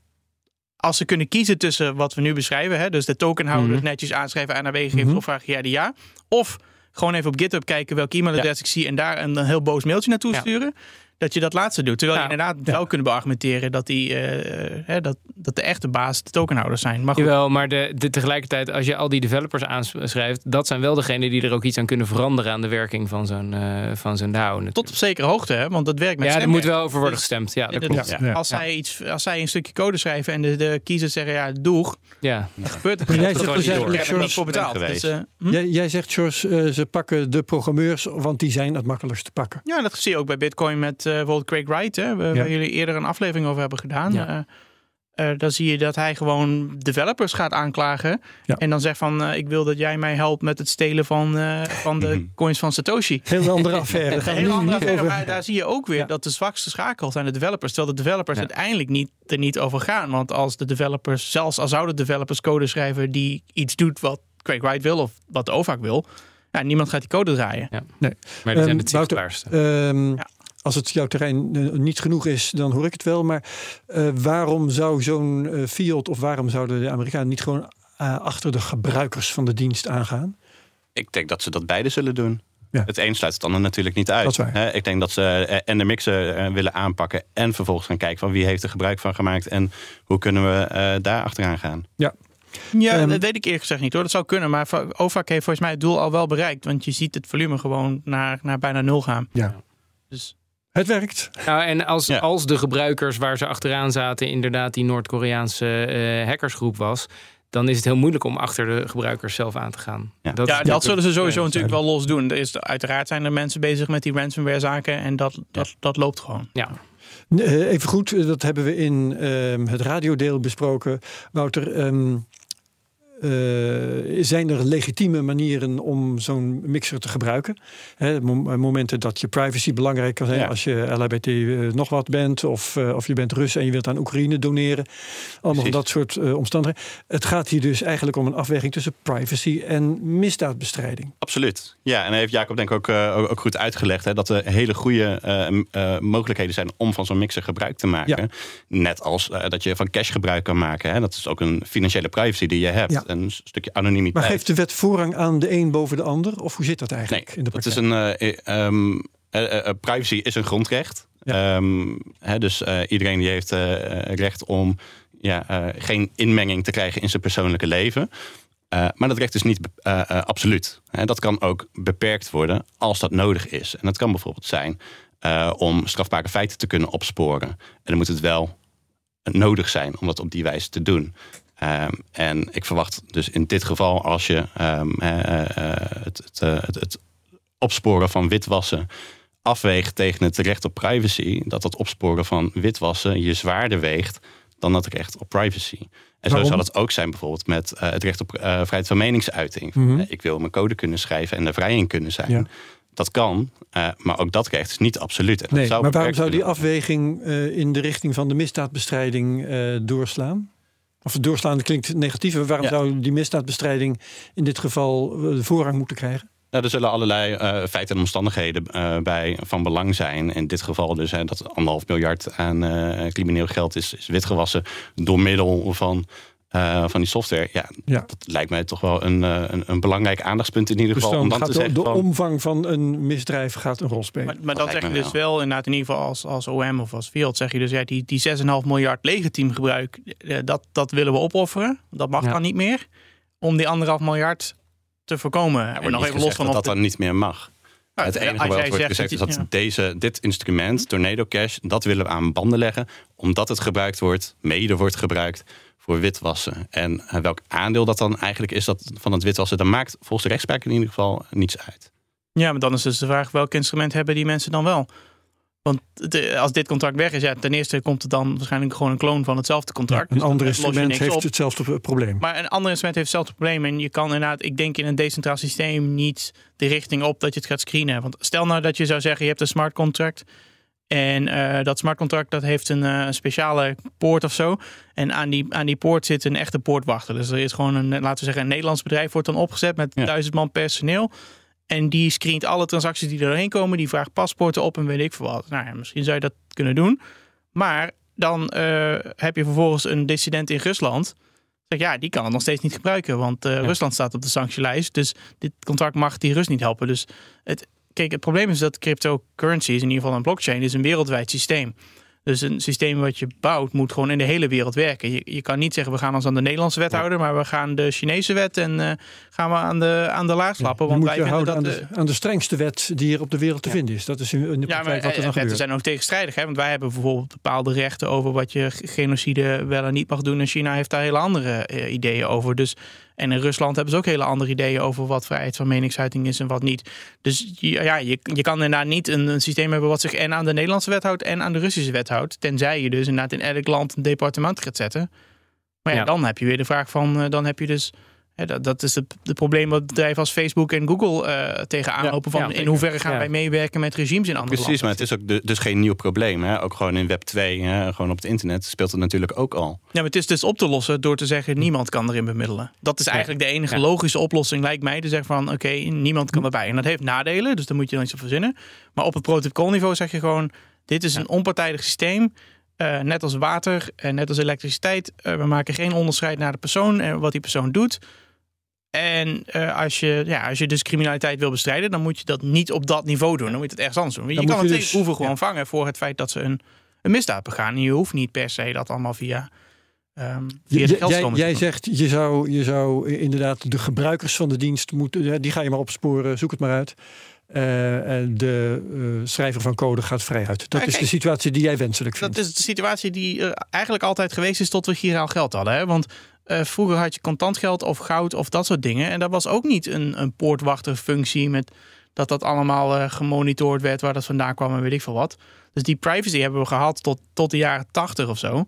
als ze kunnen kiezen tussen wat we nu beschrijven, hè, dus de tokenhouders mm netjes aanschrijven aan gegevens mm of vragen ja de ja, of gewoon even op GitHub kijken welke e-mailadres ik zie en daar een, heel boos mailtje naartoe sturen, dat je dat laatste doet. Terwijl Ja. je inderdaad wel kunnen beargumenteren dat, die, eh, hè, dat, dat de echte baas de tokenhouders zijn. Maar goed, Jawel, maar de, de, tegelijkertijd, als je al die developers aanschrijft, dat zijn wel degenen die er ook iets aan kunnen veranderen aan de werking van zo'n eh van zo'n DAO. natuurlijk. tot op zekere hoogte, hè, want dat werkt met ja, er moet wel over worden Dus- gestemd. Ja, dat Inderdaad. klopt. Ja. Als, zij iets, als zij een stukje code schrijven en de, de kiezers zeggen ja, doeg, Ja. dan gebeurt het jij zegt Dat dus gewoon eigenlijk, niet door. Ik heb er niet voor betaald. geweest. Dus, eh, hm? Jij, jij zegt, George, eh, ze pakken de programmeurs, want die zijn het makkelijkst te pakken. Ja, dat zie je ook bij Bitcoin met eh, bijvoorbeeld Craig Wright, hè, waar Ja. jullie eerder een aflevering over hebben gedaan. Ja. Eh, eh, dan zie je dat hij gewoon developers gaat aanklagen. Ja. En dan zegt van, eh, ik wil dat jij mij helpt met het stelen van, eh, van de coins van Satoshi. *laughs* Heel andere affaire. Gaan Heel andere *laughs* niet affaire, over- maar daar zie je ook weer Ja. dat de zwakste schakel zijn de developers. Terwijl de developers Ja. uiteindelijk niet, er niet over gaan. Want als de developers, zelfs al zouden developers code schrijven die iets doet wat Craig Wright wil of wat de OVAC wil, ja, niemand gaat die code draaien. Maar Nee. die zijn Ehm, het Wouter, zichtbaarste. Ehm, Ja. Als het jouw terrein eh, niet genoeg is, dan hoor ik het wel. Maar eh, waarom zou zo'n eh, field of waarom zouden de Amerikanen niet gewoon eh, achter de gebruikers van de dienst aangaan? Ik denk dat ze dat beide zullen doen. Ja. Het een sluit het ander natuurlijk niet uit. Dat is waar. Hè, Ik denk dat ze en de mixen willen aanpakken en vervolgens gaan kijken van wie heeft er gebruik van gemaakt en hoe kunnen we eh, daar achteraan gaan. Ja, Ehm, dat weet ik eerlijk gezegd niet hoor. Dat zou kunnen. Maar OVAC heeft volgens mij het doel al wel bereikt. Want je ziet het volume gewoon naar, naar bijna nul gaan. Ja. Dus Het werkt. Nou, en als, Ja. als de gebruikers waar ze achteraan zaten inderdaad die Noord-Koreaanse eh, hackersgroep was, dan is het heel moeilijk om achter de gebruikers zelf aan te gaan. Ja. Dat, ja, dat zullen ze sowieso Ja, natuurlijk wel los doen. Er is, uiteraard zijn er mensen bezig met die ransomware zaken. En dat, dat, dat loopt gewoon. Ja. Eh, Even goed, dat hebben we in ehm, het radiodeel besproken. Wouter, ehm, eh, zijn er legitieme manieren om zo'n mixer te gebruiken? Hè, mom- momenten dat je privacy belangrijk kan zijn Ja. als je LHBT eh, nog wat bent, of, eh, of je bent Rus en je wilt aan Oekraïne doneren. Allemaal dat soort eh, omstandigheden. Het gaat hier dus eigenlijk om een afweging tussen privacy en misdaadbestrijding. Absoluut. Ja, en heeft Jacob denk ik ook, eh, ook- goed uitgelegd. Hè, dat er hele goede eh, eh, mogelijkheden zijn om van zo'n mixer gebruik te maken. Ja. Net als eh, dat je van cash gebruik kan maken. Hè. Dat is ook een financiële privacy die je hebt. Ja. Een stukje anonimiteit. Maar geeft de wet voorrang aan de een boven de ander? Of hoe zit dat eigenlijk Nee, in de dat is een, eh, ehm, eh, eh, privacy is een grondrecht. Ehm, dus iedereen die heeft recht om ja, geen inmenging te krijgen in zijn persoonlijke leven. Maar dat recht is niet absoluut. Dat kan ook beperkt worden als dat nodig is. En dat kan bijvoorbeeld zijn om strafbare feiten te kunnen opsporen. En dan moet het wel nodig zijn om dat op die wijze te doen. Ehm, en ik verwacht dus in dit geval, als je ehm, eh, eh, het, het, eh, het, het opsporen van witwassen afweegt tegen het recht op privacy, dat dat opsporen van witwassen je zwaarder weegt dan het recht op privacy. En zo zal het ook zijn bijvoorbeeld met het recht op vrijheid van meningsuiting. Mhm. Ik wil mijn code kunnen schrijven en er vrij in kunnen zijn. Ja. Dat kan, maar ook dat recht is niet absoluut. En Nee, maar waarom zou die afweging in de richting van de misdaadbestrijding doorslaan? Of doorslaan klinkt negatief. Waarom Ja. zou die misdaadbestrijding in dit geval eh, de voorrang moeten krijgen? Nou, er zullen allerlei eh, feiten en omstandigheden eh, bij van belang zijn. In dit geval dus hè, dat anderhalf miljard aan eh, crimineel geld is, is witgewassen door middel van, eh, van die software. Ja, Ja. dat lijkt mij toch wel een, eh, een, een belangrijk aandachtspunt in ieder Dus geval. om dan gaat te de, zeggen de van, omvang van een misdrijf gaat een rol spelen. Maar, maar dan lijkt zeg je dus wel. wel, inderdaad, in ieder geval als, als OM of als Field, zeg je dus ja, die, die 6,5 miljard legitiem gebruik, eh, dat, dat willen we opofferen. Dat mag Ja. dan niet meer. Om die anderhalf miljard te voorkomen. er en nog even los van dat of dat de- dan niet meer mag. Nou, het als enige jij wat wordt zegt gezegd is dat ja. deze, dit instrument, Tornado Cash, dat willen we aan banden leggen. Omdat het gebruikt wordt, mede wordt gebruikt voor witwassen. En eh, welk aandeel dat dan eigenlijk is dat van het witwassen, dat maakt volgens de rechtspraak in ieder geval niets uit. Ja, maar dan is dus de vraag welk instrument hebben die mensen dan wel? Want de- als dit contract weg is, ja, ten eerste komt het dan waarschijnlijk gewoon een kloon van hetzelfde contract. een Dus ander instrument heeft op. hetzelfde probleem. Maar een ander instrument heeft hetzelfde probleem. En je kan inderdaad, ik denk in een decentraal systeem niet de richting op dat je het gaat screenen. Want stel nou dat je zou zeggen, je hebt een smart contract. En eh, dat smart contract dat heeft een eh, speciale poort of zo. En aan die, aan die poort zit een echte poortwachter. Dus er is gewoon een, laten we zeggen, een Nederlands bedrijf wordt dan opgezet met Ja. duizend man personeel. En die screent alle transacties die er doorheen komen. Die vraagt paspoorten op en weet ik veel wat. Nou ja, misschien zou je dat kunnen doen. Maar dan eh, heb je vervolgens een dissident in Rusland. Zeg ja, die kan het nog steeds niet gebruiken. Want Rusland staat op de sanctielijst. Dus dit contract mag die Rus niet helpen. Dus het, kijk, het probleem is dat cryptocurrencies, in ieder geval een blockchain, is een wereldwijd systeem. Dus een systeem wat je bouwt moet gewoon in de hele wereld werken. Je, je kan niet zeggen we gaan ons aan de Nederlandse wet houden, maar we gaan de Chinese wet en uh, gaan we aan de, aan de laag slappen. want wij dat aan de, aan de strengste wet die hier op de wereld te vinden is. Dat is in, de ja, maar, wat er dan wetten zijn ook tegenstrijdig. Hè? Want wij hebben bijvoorbeeld bepaalde rechten over wat je genocide wel en niet mag doen. En China heeft daar hele andere uh, ideeën over. Dus en in Rusland hebben ze ook hele andere ideeën over wat vrijheid van meningsuiting is en wat niet. Dus ja, je, je kan inderdaad niet een, een systeem hebben wat zich en aan de Nederlandse wet houdt en aan de Russische wet houdt. Tenzij je dus inderdaad in elk land een departement gaat zetten. Maar ja, dan heb je weer de vraag van, eh, dan heb je dus dat, dat, is het probleem wat bedrijven als Facebook en Google uh, tegenaan lopen. Van in hoeverre gaan wij meewerken met regimes in andere Precies, maar het is ook dus geen nieuw probleem. Hè? Ook gewoon in Web 2, hè? gewoon op het internet speelt het natuurlijk ook al. Ja, maar het is dus op te lossen door te zeggen niemand kan erin bemiddelen. Dat is eigenlijk de enige logische oplossing, lijkt mij. Te zeggen van oké, niemand kan erbij. En dat heeft nadelen, dus daar moet je dan iets op verzinnen. Maar op het protocolniveau zeg je gewoon dit is een onpartijdig systeem. Uh, net als water en net als elektriciteit. Uh, we maken geen onderscheid naar de persoon en wat die persoon doet. En uh, als, je, ja, als je dus criminaliteit wil bestrijden, dan moet je dat niet op dat niveau doen. Dan moet je het ergens anders doen. je kan het dus, hoeven gewoon vangen voor het feit dat ze een, een misdaad begaan. En je hoeft niet per se dat allemaal via, um, via de Jij, jij zegt, je zou, je zou inderdaad de gebruikers van de dienst moeten, die ga je maar opsporen, zoek het maar uit. Uh, en de uh, schrijver van code gaat vrij uit. Dat is de situatie die jij wenselijk vindt. Dat is de situatie die uh, eigenlijk altijd geweest is tot we giraal geld hadden. Hè? Want uh, vroeger had je contant geld of goud of dat soort dingen. En dat was ook niet een, een poortwachterfunctie met dat dat allemaal uh, gemonitord werd waar dat vandaan kwam en weet ik veel wat. Dus die privacy hebben we gehad tot, tot de jaren 80 of zo.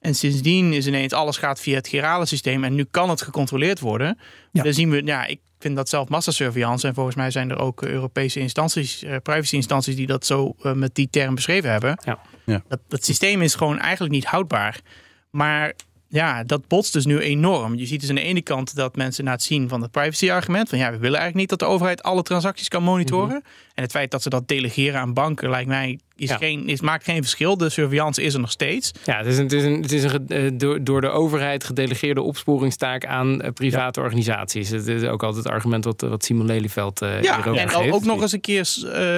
En sindsdien is ineens alles gaat via het girale systeem en nu kan het gecontroleerd worden. Ja. Dan zien we, ja, ik vind dat zelf massasurveillance en volgens mij zijn er ook Europese instanties, uh, privacy instanties die dat zo met die term beschreven hebben. Ja. Ja. Dat, dat systeem is gewoon eigenlijk niet houdbaar. Maar ja, dat botst dus nu enorm. Je ziet dus aan de ene kant dat mensen na het zien van het privacy-argument, van ja, we willen eigenlijk niet dat de overheid alle transacties kan monitoren. Mhm. En het feit dat ze dat delegeren aan banken, lijkt mij, is geen, is, maakt geen verschil. De surveillance is er nog steeds. Ja, het is een, het is een, het is een eh, door, door de overheid gedelegeerde opsporingstaak aan uh, private organisaties. Het is ook altijd het argument wat, wat Simon Lelyveld uh, ja, en geeft. ook nog eens een keer,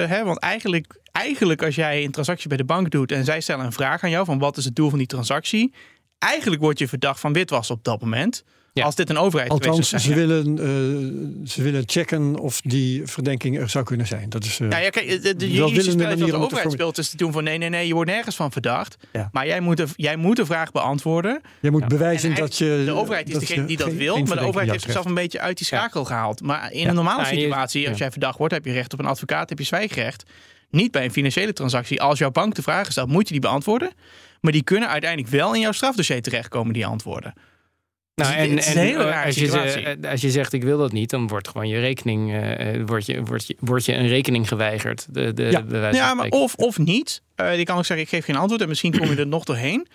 hè, want eigenlijk, eigenlijk als jij een transactie bij de bank doet en zij stellen een vraag aan jou van wat is het doel van die transactie, eigenlijk word je verdacht van witwas op dat moment. Als dit een overheid Althans, ze, willen, uh, ze willen checken of die verdenking er zou kunnen zijn. Dat is. Uh, ja, ja, kijk, de, de juridische spel de overheid speelt is te doen van nee, nee, nee, je wordt nergens van verdacht. Ja. Maar jij moet, de, jij moet de vraag beantwoorden. Je moet bewijzen dat je. De overheid is degene die dat wil, maar de overheid heeft zichzelf een beetje uit die schakel gehaald. Maar in een normale situatie, als jij verdacht wordt, heb je recht op een advocaat, heb je zwijgrecht. Niet bij een financiële transactie. Als jouw bank de vragen stelt, moet je die beantwoorden. Maar die kunnen uiteindelijk wel in jouw strafdossier terechtkomen, die antwoorden. Nou, en, en als, je, eh, als je zegt ik wil dat niet, dan wordt gewoon je rekening, uh, wordt, je, wordt, je, wordt je een rekening geweigerd. De, de, ja, ja maar of, of niet. Uh, die kan ook zeggen ik geef geen antwoord en misschien kom je er nog doorheen.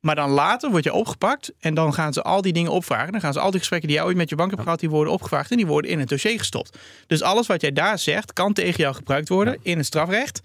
Maar dan later word je opgepakt en dan gaan ze al die dingen opvragen. Dan gaan ze al die gesprekken die jij ooit met je bank hebt gehad, die worden opgevraagd en die worden in het dossier gestopt. Dus alles wat jij daar zegt, kan tegen jou gebruikt worden in het strafrecht.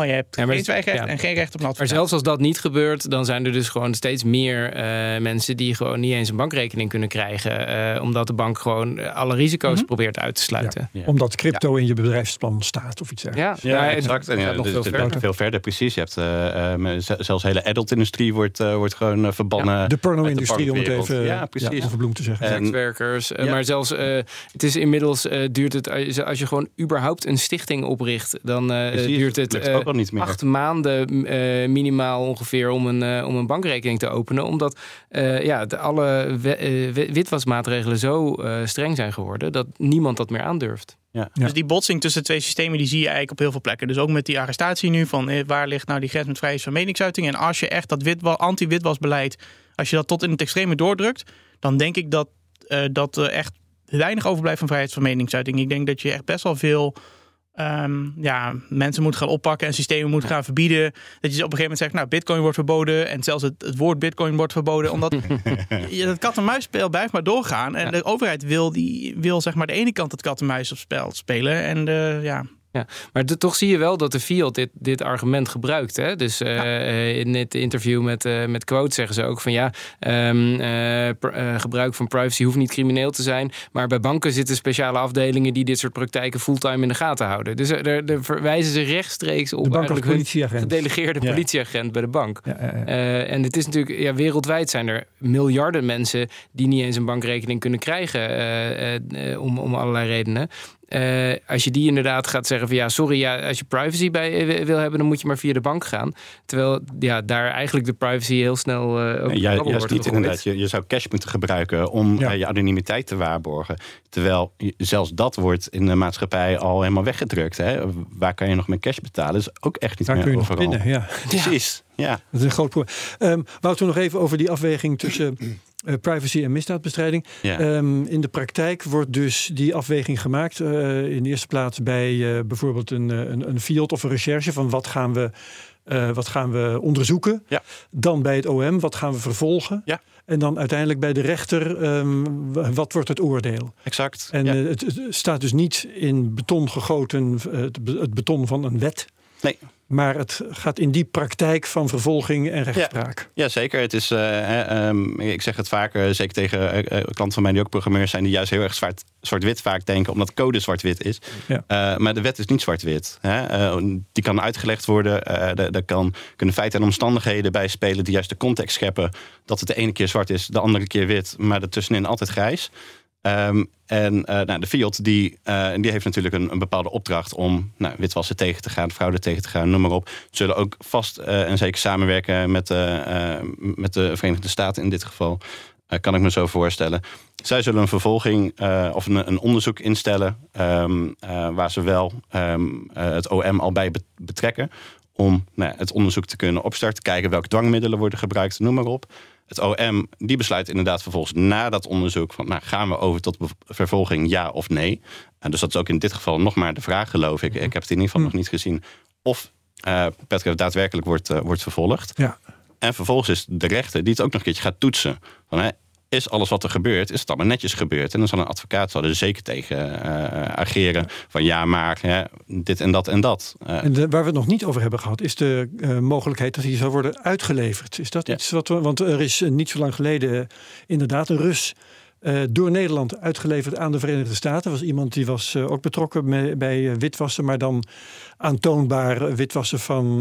Maar je hebt geen zwijgrecht en geen recht op advocaat. Maar zelfs als dat niet gebeurt, dan zijn er dus gewoon steeds meer uh, mensen die gewoon niet eens een bankrekening kunnen krijgen. Uh, omdat de bank gewoon alle risico's mm probeert uit te sluiten. Ja. Omdat crypto in je bedrijfsplan staat of iets dergelijks. Ja, ja, exact. En ja, nog veel, verder. veel verder, precies. Je hebt uh, zelfs hele adult-industrie wordt, wordt gewoon verbannen. de porno-industrie, om het even ja, precies. overbloemd te zeggen. Sekswerkers. maar zelfs, het is inmiddels duurt het, als je gewoon überhaupt een stichting opricht, dan duurt het niet meer. acht maanden uh, minimaal ongeveer om een, uh, om een bankrekening te openen. Omdat uh, ja, de, alle witwasmaatregelen zo streng zijn geworden dat niemand dat meer aandurft. Ja. Dus die botsing tussen twee systemen die zie je eigenlijk op heel veel plekken. Dus ook met die arrestatie nu van waar ligt nou die grens met vrijheid van meningsuiting. En als je echt dat anti-witwasbeleid, als je dat tot in het extreme doordrukt, dan denk ik dat, dat er echt weinig overblijft van vrijheid van meningsuiting. Ik denk dat je echt best wel veel um, ja, mensen moet gaan oppakken en systemen moet gaan verbieden. Dat je op een gegeven moment zegt, nou, bitcoin wordt verboden. En zelfs het, het woord bitcoin wordt verboden. Omdat *laughs* je, dat kat-en-muisspel blijft maar doorgaan. En de overheid wil, die, wil zeg maar de ene kant het kat-en-muis op spel spelen. En de, ja, Ja, maar toch zie je wel dat de Fiat dit, dit argument gebruikt. Hè? Dus uh, in het interview met, uh, met Quote zeggen ze ook van ja, um, uh, gebruik van privacy hoeft niet crimineel te zijn. Maar bij banken zitten speciale afdelingen die dit soort praktijken fulltime in de gaten houden. Dus er, er verwijzen ze rechtstreeks op de politieagent. gedelegeerde ja. politieagent bij de bank. Ja, ja, en het is natuurlijk, ja, wereldwijd zijn er miljarden mensen die niet eens een bankrekening kunnen krijgen om, om allerlei redenen. Uh, als je die inderdaad gaat zeggen van ja, sorry, ja, als je privacy bij eh, wil hebben, dan moet je maar via de bank gaan. Terwijl ja, daar eigenlijk de privacy heel snel uh, ook ja, juist niet inderdaad. Je, je zou cash moeten gebruiken om ja. uh, je anonimiteit te waarborgen. Terwijl zelfs dat wordt in de maatschappij al helemaal weggedrukt. Hè? Waar kan je nog met cash betalen? Is ook echt niet daar meer kun je overal. Nog binnen, ja. Precies. Ja. Dat is een groot probleem. Um, Wouter, nog even over die afweging tussen *clears throat* uh, privacy en misdaadbestrijding. Ja. Um, in de praktijk wordt dus die afweging gemaakt. Uh, in de eerste plaats bij uh, bijvoorbeeld een, een, een field of een recherche van wat gaan we. Wat gaan we onderzoeken? Ja. Dan bij het OM, wat gaan we vervolgen? Ja. En dan uiteindelijk bij de rechter, um, wat wordt het oordeel? Exact. En het, het, staat dus niet in beton gegoten, het, het beton van een wet. Nee. Maar het gaat in die praktijk van vervolging en rechtspraak. Ja, ja zeker. Het is, uh, um, ik zeg het vaker, zeker tegen uh, klanten van mij die ook programmeurs zijn, die juist heel erg zwart, zwart-wit vaak denken, omdat code zwart-wit is. Ja. Maar de wet is niet zwart-wit. die kan uitgelegd worden. er kan, kunnen feiten en omstandigheden bij spelen die juist de context scheppen dat het de ene keer zwart is, de andere keer wit, maar ertussenin altijd grijs. Um, en uh, nou, de Fiat die, uh, die heeft natuurlijk een, een, bepaalde opdracht om nou, witwassen tegen te gaan, fraude tegen te gaan, noem maar op. Zullen ook vast uh, en zeker samenwerken met, met de Verenigde Staten in dit geval. kan ik me zo voorstellen. Zij zullen een vervolging of een, een, onderzoek instellen um, waar ze wel um, het OM al bij betrekken. Om nou, het onderzoek te kunnen opstarten, kijken welke dwangmiddelen worden gebruikt, noem maar op. Het OM die besluit inderdaad vervolgens na dat onderzoek van nou, gaan we over tot vervolging ja of nee. En dus dat is ook in dit geval nog maar de vraag geloof ik. Ik heb het in ieder geval nog niet gezien of uh, daadwerkelijk wordt, uh, wordt vervolgd. Ja. En vervolgens is de rechter die het ook nog een keertje gaat toetsen. Van, hè, is alles wat er gebeurt, is het allemaal netjes gebeurd? En dan zal een advocaat zal er zeker tegen uh, ageren. Van ja, maar hè, dit en dat en dat. Uh, en de, waar we het nog niet over hebben gehad, is de uh, mogelijkheid dat hij zou worden uitgeleverd. Is dat Ja. iets wat we. Want er is niet zo lang geleden inderdaad een Rus. Door Nederland uitgeleverd aan de Verenigde Staten. was iemand die was ook betrokken mee, bij witwassen, maar dan aantoonbaar witwassen van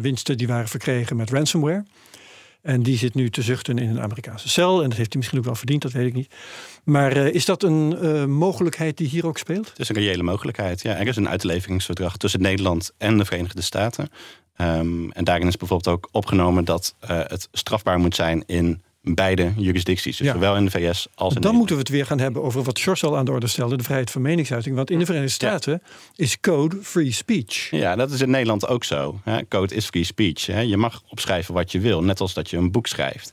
winsten die waren verkregen met ransomware. En die zit nu te zuchten in een Amerikaanse cel. En dat heeft hij misschien ook wel verdiend, dat weet ik niet. Maar uh, is dat een uh, mogelijkheid die hier ook speelt? Het is een reële mogelijkheid. Ja, er is een uitleveringsverdrag tussen Nederland en de Verenigde Staten. Um, en daarin is bijvoorbeeld ook opgenomen dat uh, het strafbaar moet zijn in beide jurisdicties. Dus Ja. zowel in de VS als in Dan Nederland. moeten we het weer gaan hebben over wat George al aan de orde stelde: de vrijheid van meningsuiting. Want in de Verenigde Staten is code free speech. Ja, dat is in Nederland ook zo. Hè. Code is free speech. Hè. Je mag opschrijven wat je wil, net als dat je een boek schrijft.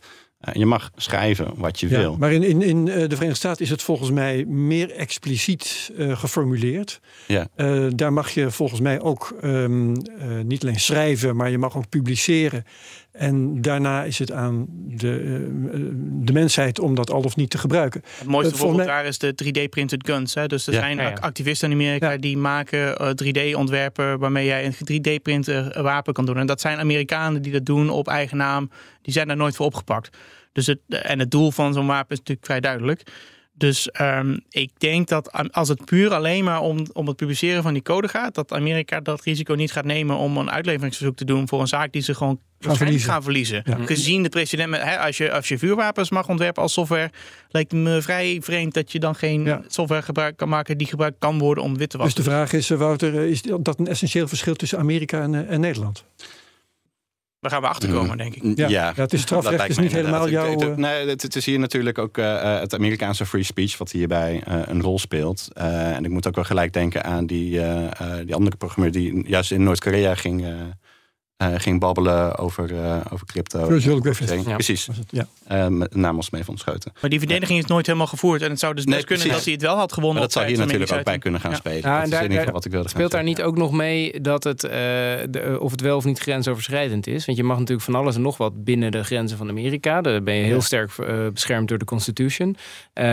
Uh, je mag schrijven wat je Ja, wil. maar in, in, in eh, de Verenigde Staten is het volgens mij meer expliciet eh, geformuleerd. Ja. Eh, daar mag je volgens mij ook ehm, eh, niet alleen schrijven, maar je mag ook publiceren. En daarna is het aan de, eh, de mensheid om dat al of niet te gebruiken. Het mooiste Eh, voorbeeld mij- daar is de 3D-printed guns. Hè? Dus er Ja. zijn Ja, ja. activisten in Amerika Ja. die maken eh, 3D-ontwerpen waarmee jij een 3D-printer wapen kan doen. En dat zijn Amerikanen die dat doen op eigen naam. Die zijn daar nooit voor opgepakt. Dus het, en het doel van zo'n wapen is natuurlijk vrij duidelijk. Dus ehm, ik denk dat als het puur alleen maar om, om het publiceren van die code gaat, dat Amerika dat risico niet gaat nemen om een uitleveringsverzoek te doen voor een zaak die ze gewoon waarschijnlijk verliezen. gaan verliezen. Ja. Gezien de precedent met hè, als, je, als je vuurwapens mag ontwerpen als software, lijkt het me vrij vreemd dat je dan geen Ja. software gebruik kan maken die gebruikt kan worden om wit te Dus wassen. de vraag is, eh, Wouter, eh, is dat een essentieel verschil tussen Amerika en, eh, en Nederland? Daar gaan we achter komen, denk ik. Ja, Ja, ja, het is strafrecht, dat lijkt is me niet helemaal jouw... Het- eh, Nee, het, het is hier natuurlijk ook eh, eh, het Amerikaanse free speech wat hierbij eh, een rol speelt. Eh, en ik moet ook wel gelijk denken aan die, die andere programmeur die juist in Noord-Korea ging, ging babbelen over, uh, over crypto. Virtual Griffith. Ja. Precies. Het, ja. Uh, met namens mee van Schoten. Maar die verdediging is nooit helemaal gevoerd. En het zou dus best Nee, kunnen precies. dat hij het wel had gewonnen. Maar dat zou hier natuurlijk ook bij kunnen gaan Ja. spelen. Ja, dat en is daar- in ieder geval daar wat ik wilde Speelt daar niet ook nog mee dat het, eh, de, of het wel of niet grensoverschrijdend is? Want je mag natuurlijk van alles en nog wat binnen de grenzen van Amerika. Daar ben je heel Ja. sterk eh, beschermd door de Constitution. Eh,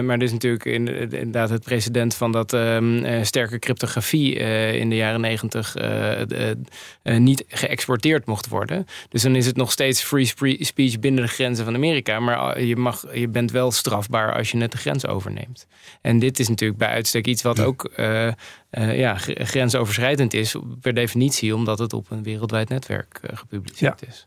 maar er is natuurlijk in- inderdaad het precedent van dat ehm, eh, sterke cryptografie eh, in de jaren negentig eh, eh, eh, niet geëxporteerd mocht worden. Dus dan is het nog steeds free speech binnen de grenzen van Amerika. Maar eh, je, mag, je bent wel strafbaar als je net de grens overneemt. En dit is natuurlijk bij uitstek iets wat ook eh, eh, ja, gr- grensoverschrijdend is, per definitie, omdat het op een wereldwijd netwerk gepubliceerd is.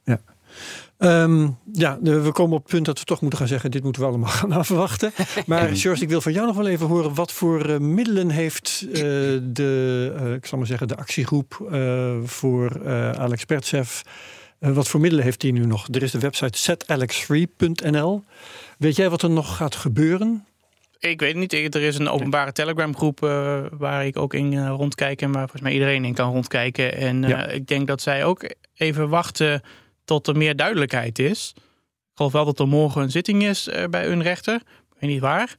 Ehm, ja, we komen op het punt dat we toch moeten gaan zeggen: dit moeten we allemaal *laughs* gaan afwachten. Maar George, ik wil van jou nog wel even horen: wat voor eh, middelen heeft eh, de, eh, ik zal maar zeggen, de actiegroep voor Alex Pertsev? wat voor middelen heeft hij nu nog? Er is de website setalexfree.nl. Weet jij wat er nog gaat gebeuren? Ik weet het niet. Er is een openbare Telegram groep eh, waar ik ook in rondkijk. En waar volgens mij iedereen in kan rondkijken. En Ja. ik denk dat zij ook even wachten tot er meer duidelijkheid is. Ik geloof wel dat er morgen een zitting is eh, bij een rechter. Ik weet niet waar.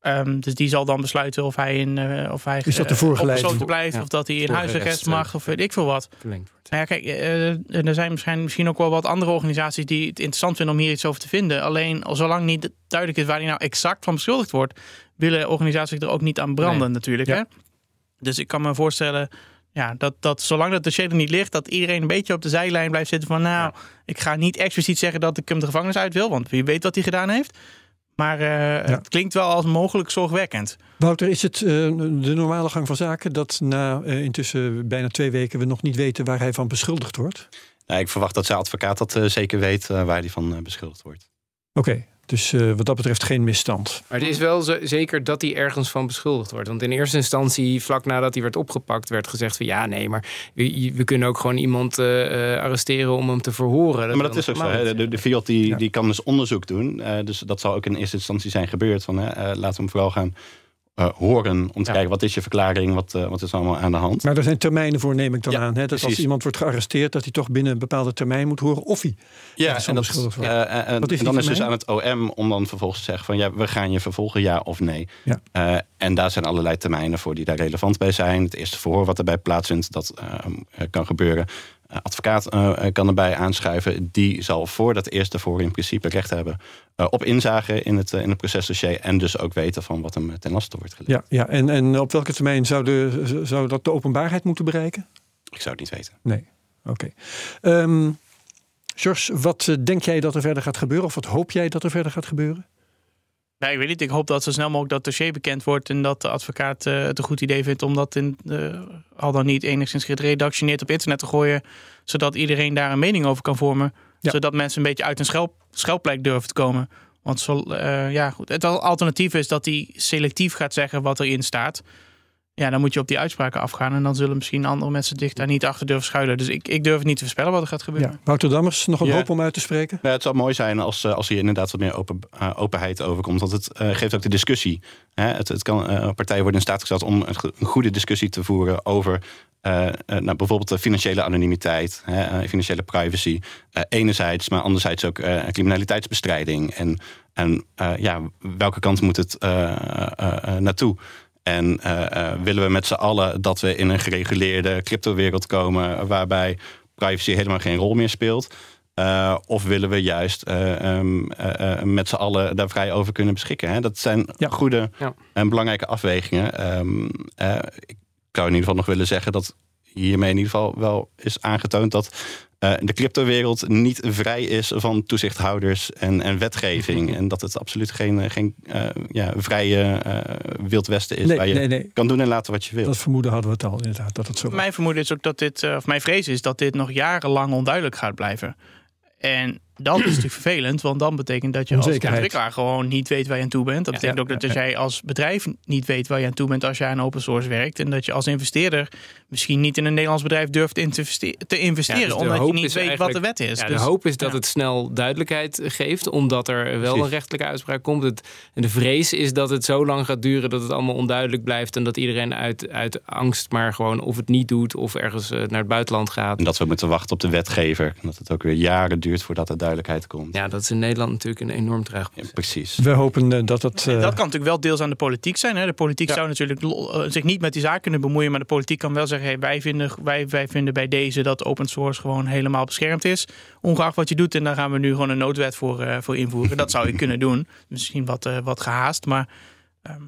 Ehm, dus die zal dan besluiten of hij, in, eh, of hij Is dat de blijft. Ja. Of dat hij in huisarrest mag. Of weet ik veel wat. Verlengd wordt. Nou ja, kijk, eh, er zijn misschien, misschien ook wel wat andere organisaties die het interessant vinden om hier iets over te vinden. Alleen zolang niet duidelijk is waar hij nou exact van beschuldigd wordt, willen organisaties er ook niet aan branden Nee. natuurlijk. Ja. Hè? Dus ik kan me voorstellen ja, dat, dat zolang dat dossier er niet ligt, dat iedereen een beetje op de zijlijn blijft zitten van nou, ik ga niet expliciet zeggen dat ik hem de gevangenis uit wil, want wie weet wat hij gedaan heeft. Maar eh, het klinkt wel als mogelijk zorgwekkend. Wouter, is het eh, de normale gang van zaken dat na eh, intussen bijna twee weken we nog niet weten waar hij van beschuldigd wordt? Nou, ik verwacht dat zijn advocaat dat eh, zeker weet waar hij van eh, beschuldigd wordt. Oké, dus eh, wat dat betreft geen misstand. Maar het is wel zo, zeker dat hij ergens van beschuldigd wordt. Want in eerste instantie, vlak nadat hij werd opgepakt, werd gezegd van ja, nee, maar we, we kunnen ook gewoon iemand eh, eh, arresteren om hem te verhoren. Ja, maar dat is ook zo. Hè. De, de FIOD die, Ja. die kan dus onderzoek doen. Eh, dus dat zal ook in eerste instantie zijn gebeurd. Van, hè, eh, laten we hem vooral gaan eh, horen om te Ja. kijken wat is je verklaring, wat, eh, wat is allemaal aan de hand. Maar er zijn termijnen voor, neem ik dan Ja, aan. Hè? Dat als iemand wordt gearresteerd, dat hij toch binnen een bepaalde termijn moet horen of hij. Ja, is en, dat, wordt. eh, en Wat is die dan is dus aan het OM om dan vervolgens te zeggen van ja, we gaan je vervolgen, ja of nee. Ja. Eh, en daar zijn allerlei termijnen voor die daar relevant bij zijn. Het eerste verhoor wat erbij plaatsvindt, dat eh, kan gebeuren. Eh, advocaat eh, kan erbij aanschuiven. Die zal voor dat eerste verhoor in principe recht hebben eh, op inzage in het, eh, in het procesdossier. En dus ook weten van wat hem ten laste wordt gelegd. Ja, ja. En, en op welke termijn zou, de, zou dat de openbaarheid moeten bereiken? Ik zou het niet weten. Nee. Oké. Ehm, George, wat eh, denk jij dat er verder gaat gebeuren? Of wat hoop jij dat er verder gaat gebeuren? Nee, ik weet niet. Ik hoop dat zo snel mogelijk dat dossier bekend wordt en dat de advocaat eh, het een goed idee vindt om dat in, eh, al dan niet enigszins geredactioneerd op internet te gooien, zodat iedereen daar een mening over kan vormen, Ja. zodat mensen een beetje uit hun schelp, schelplek durven te komen. Want zo, eh, ja, goed. Het al- alternatief is dat hij selectief gaat zeggen wat erin staat. Ja, dan moet je op die uitspraken afgaan en dan zullen misschien andere mensen zich daar niet achter durven schuilen. Dus ik, ik durf het niet te voorspellen wat er gaat gebeuren. Ja. Wouter Dammers, nog een Ja. hoop om uit te spreken? Ja, het zou mooi zijn als, eh, als hier inderdaad wat meer open, eh, openheid over komt. Want het eh, geeft ook de discussie. Hè? Het, het kan, eh, partijen worden in staat gesteld om een, go- een goede discussie te voeren over nou, bijvoorbeeld de financiële anonimiteit, hè, eh, financiële privacy. eh, enerzijds, maar anderzijds ook eh, criminaliteitsbestrijding. En, en eh, ja, welke kant moet het eh, eh, eh, naartoe? En eh, eh, willen we met z'n allen dat we in een gereguleerde cryptowereld komen waarbij privacy helemaal geen rol meer speelt? Uh, of willen we juist um, uh, met z'n allen daar vrij over kunnen beschikken? Hè? Dat zijn Ja. goede Ja. en belangrijke afwegingen. Um, ik zou in ieder geval nog willen zeggen dat hiermee in ieder geval wel is aangetoond dat uh, de cryptowereld niet vrij is van toezichthouders en, en wetgeving. En dat het absoluut geen, geen uh, ja, vrije uh, Wild Westen is Nee, waar je nee, nee. kan doen en laten wat je wil. Dat vermoeden hadden we het al inderdaad, dat het zo. Mijn vermoeden is ook dat dit, eh, of mijn vrees is dat dit nog jarenlang onduidelijk gaat blijven. En Dat is natuurlijk vervelend, want dan betekent dat je als ontwikkelaar gewoon niet weet waar je aan toe bent. Dat betekent Ja, ook dat als jij als bedrijf niet weet waar je aan toe bent als jij aan open source werkt. En dat je als investeerder misschien niet in een Nederlands bedrijf durft te investe- te investeren, Ja, dus de omdat je niet weet wat de wet is. Ja, Dus- de hoop is dat ja. het snel duidelijkheid geeft, omdat er wel Precies. een rechtelijke uitspraak komt. Het, en de vrees is dat het zo lang gaat duren dat het allemaal onduidelijk blijft en dat iedereen uit, uit angst maar gewoon of het niet doet of ergens eh, naar het buitenland gaat. En dat we moeten wachten op de wetgever. Dat het ook weer jaren duurt voordat er duidelijkheid komt. Ja, dat is in Nederland natuurlijk een enorm Ja, dreigpunt. precies. We hopen eh, dat het... En eh, dat kan natuurlijk wel deels aan de politiek zijn. Hè. De politiek Ja. zou natuurlijk eh, zich niet met die zaak kunnen bemoeien. Maar de politiek kan wel zeggen: hey, wij, vinden, wij, wij vinden bij deze dat open source gewoon helemaal beschermd is. Ongeacht wat je doet. En daar gaan we nu gewoon een noodwet voor, eh, voor invoeren. Dat zou je *laughs* kunnen doen. Misschien wat, eh, wat gehaast. Maar ehm,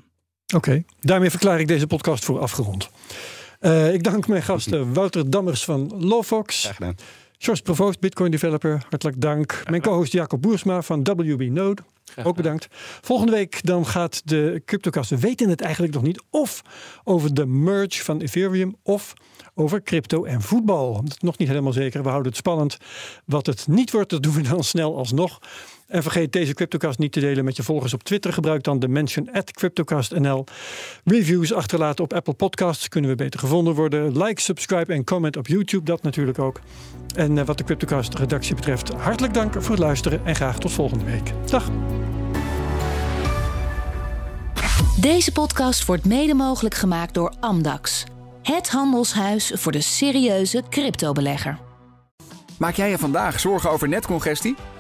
Oké, daarmee verklaar ik deze podcast voor afgerond. Eh, ik dank mijn gasten *laughs* Wouter Dammers van Lawfox, Graag gedaan. George Provoost, Bitcoin developer, hartelijk dank. Mijn co-host Jacob Boersma van WB Node, ook bedankt. Volgende week dan gaat de CryptoCast, we weten het eigenlijk nog niet, of over de merge van Ethereum of over crypto en voetbal. Dat is nog niet helemaal zeker, we houden het spannend. Wat het niet wordt, dat doen we dan snel alsnog. En vergeet deze CryptoCast niet te delen met je volgers op Twitter. Gebruik dan de mention at CryptoCastNL. Reviews achterlaten op Apple Podcasts kunnen we beter gevonden worden. Like, subscribe en comment op YouTube, dat natuurlijk ook. En eh, wat de CryptoCast redactie betreft, hartelijk dank voor het luisteren en graag tot volgende week. Dag. Deze podcast wordt mede mogelijk gemaakt door Amdax. Het handelshuis voor de serieuze cryptobelegger. Maak jij je vandaag zorgen over netcongestie?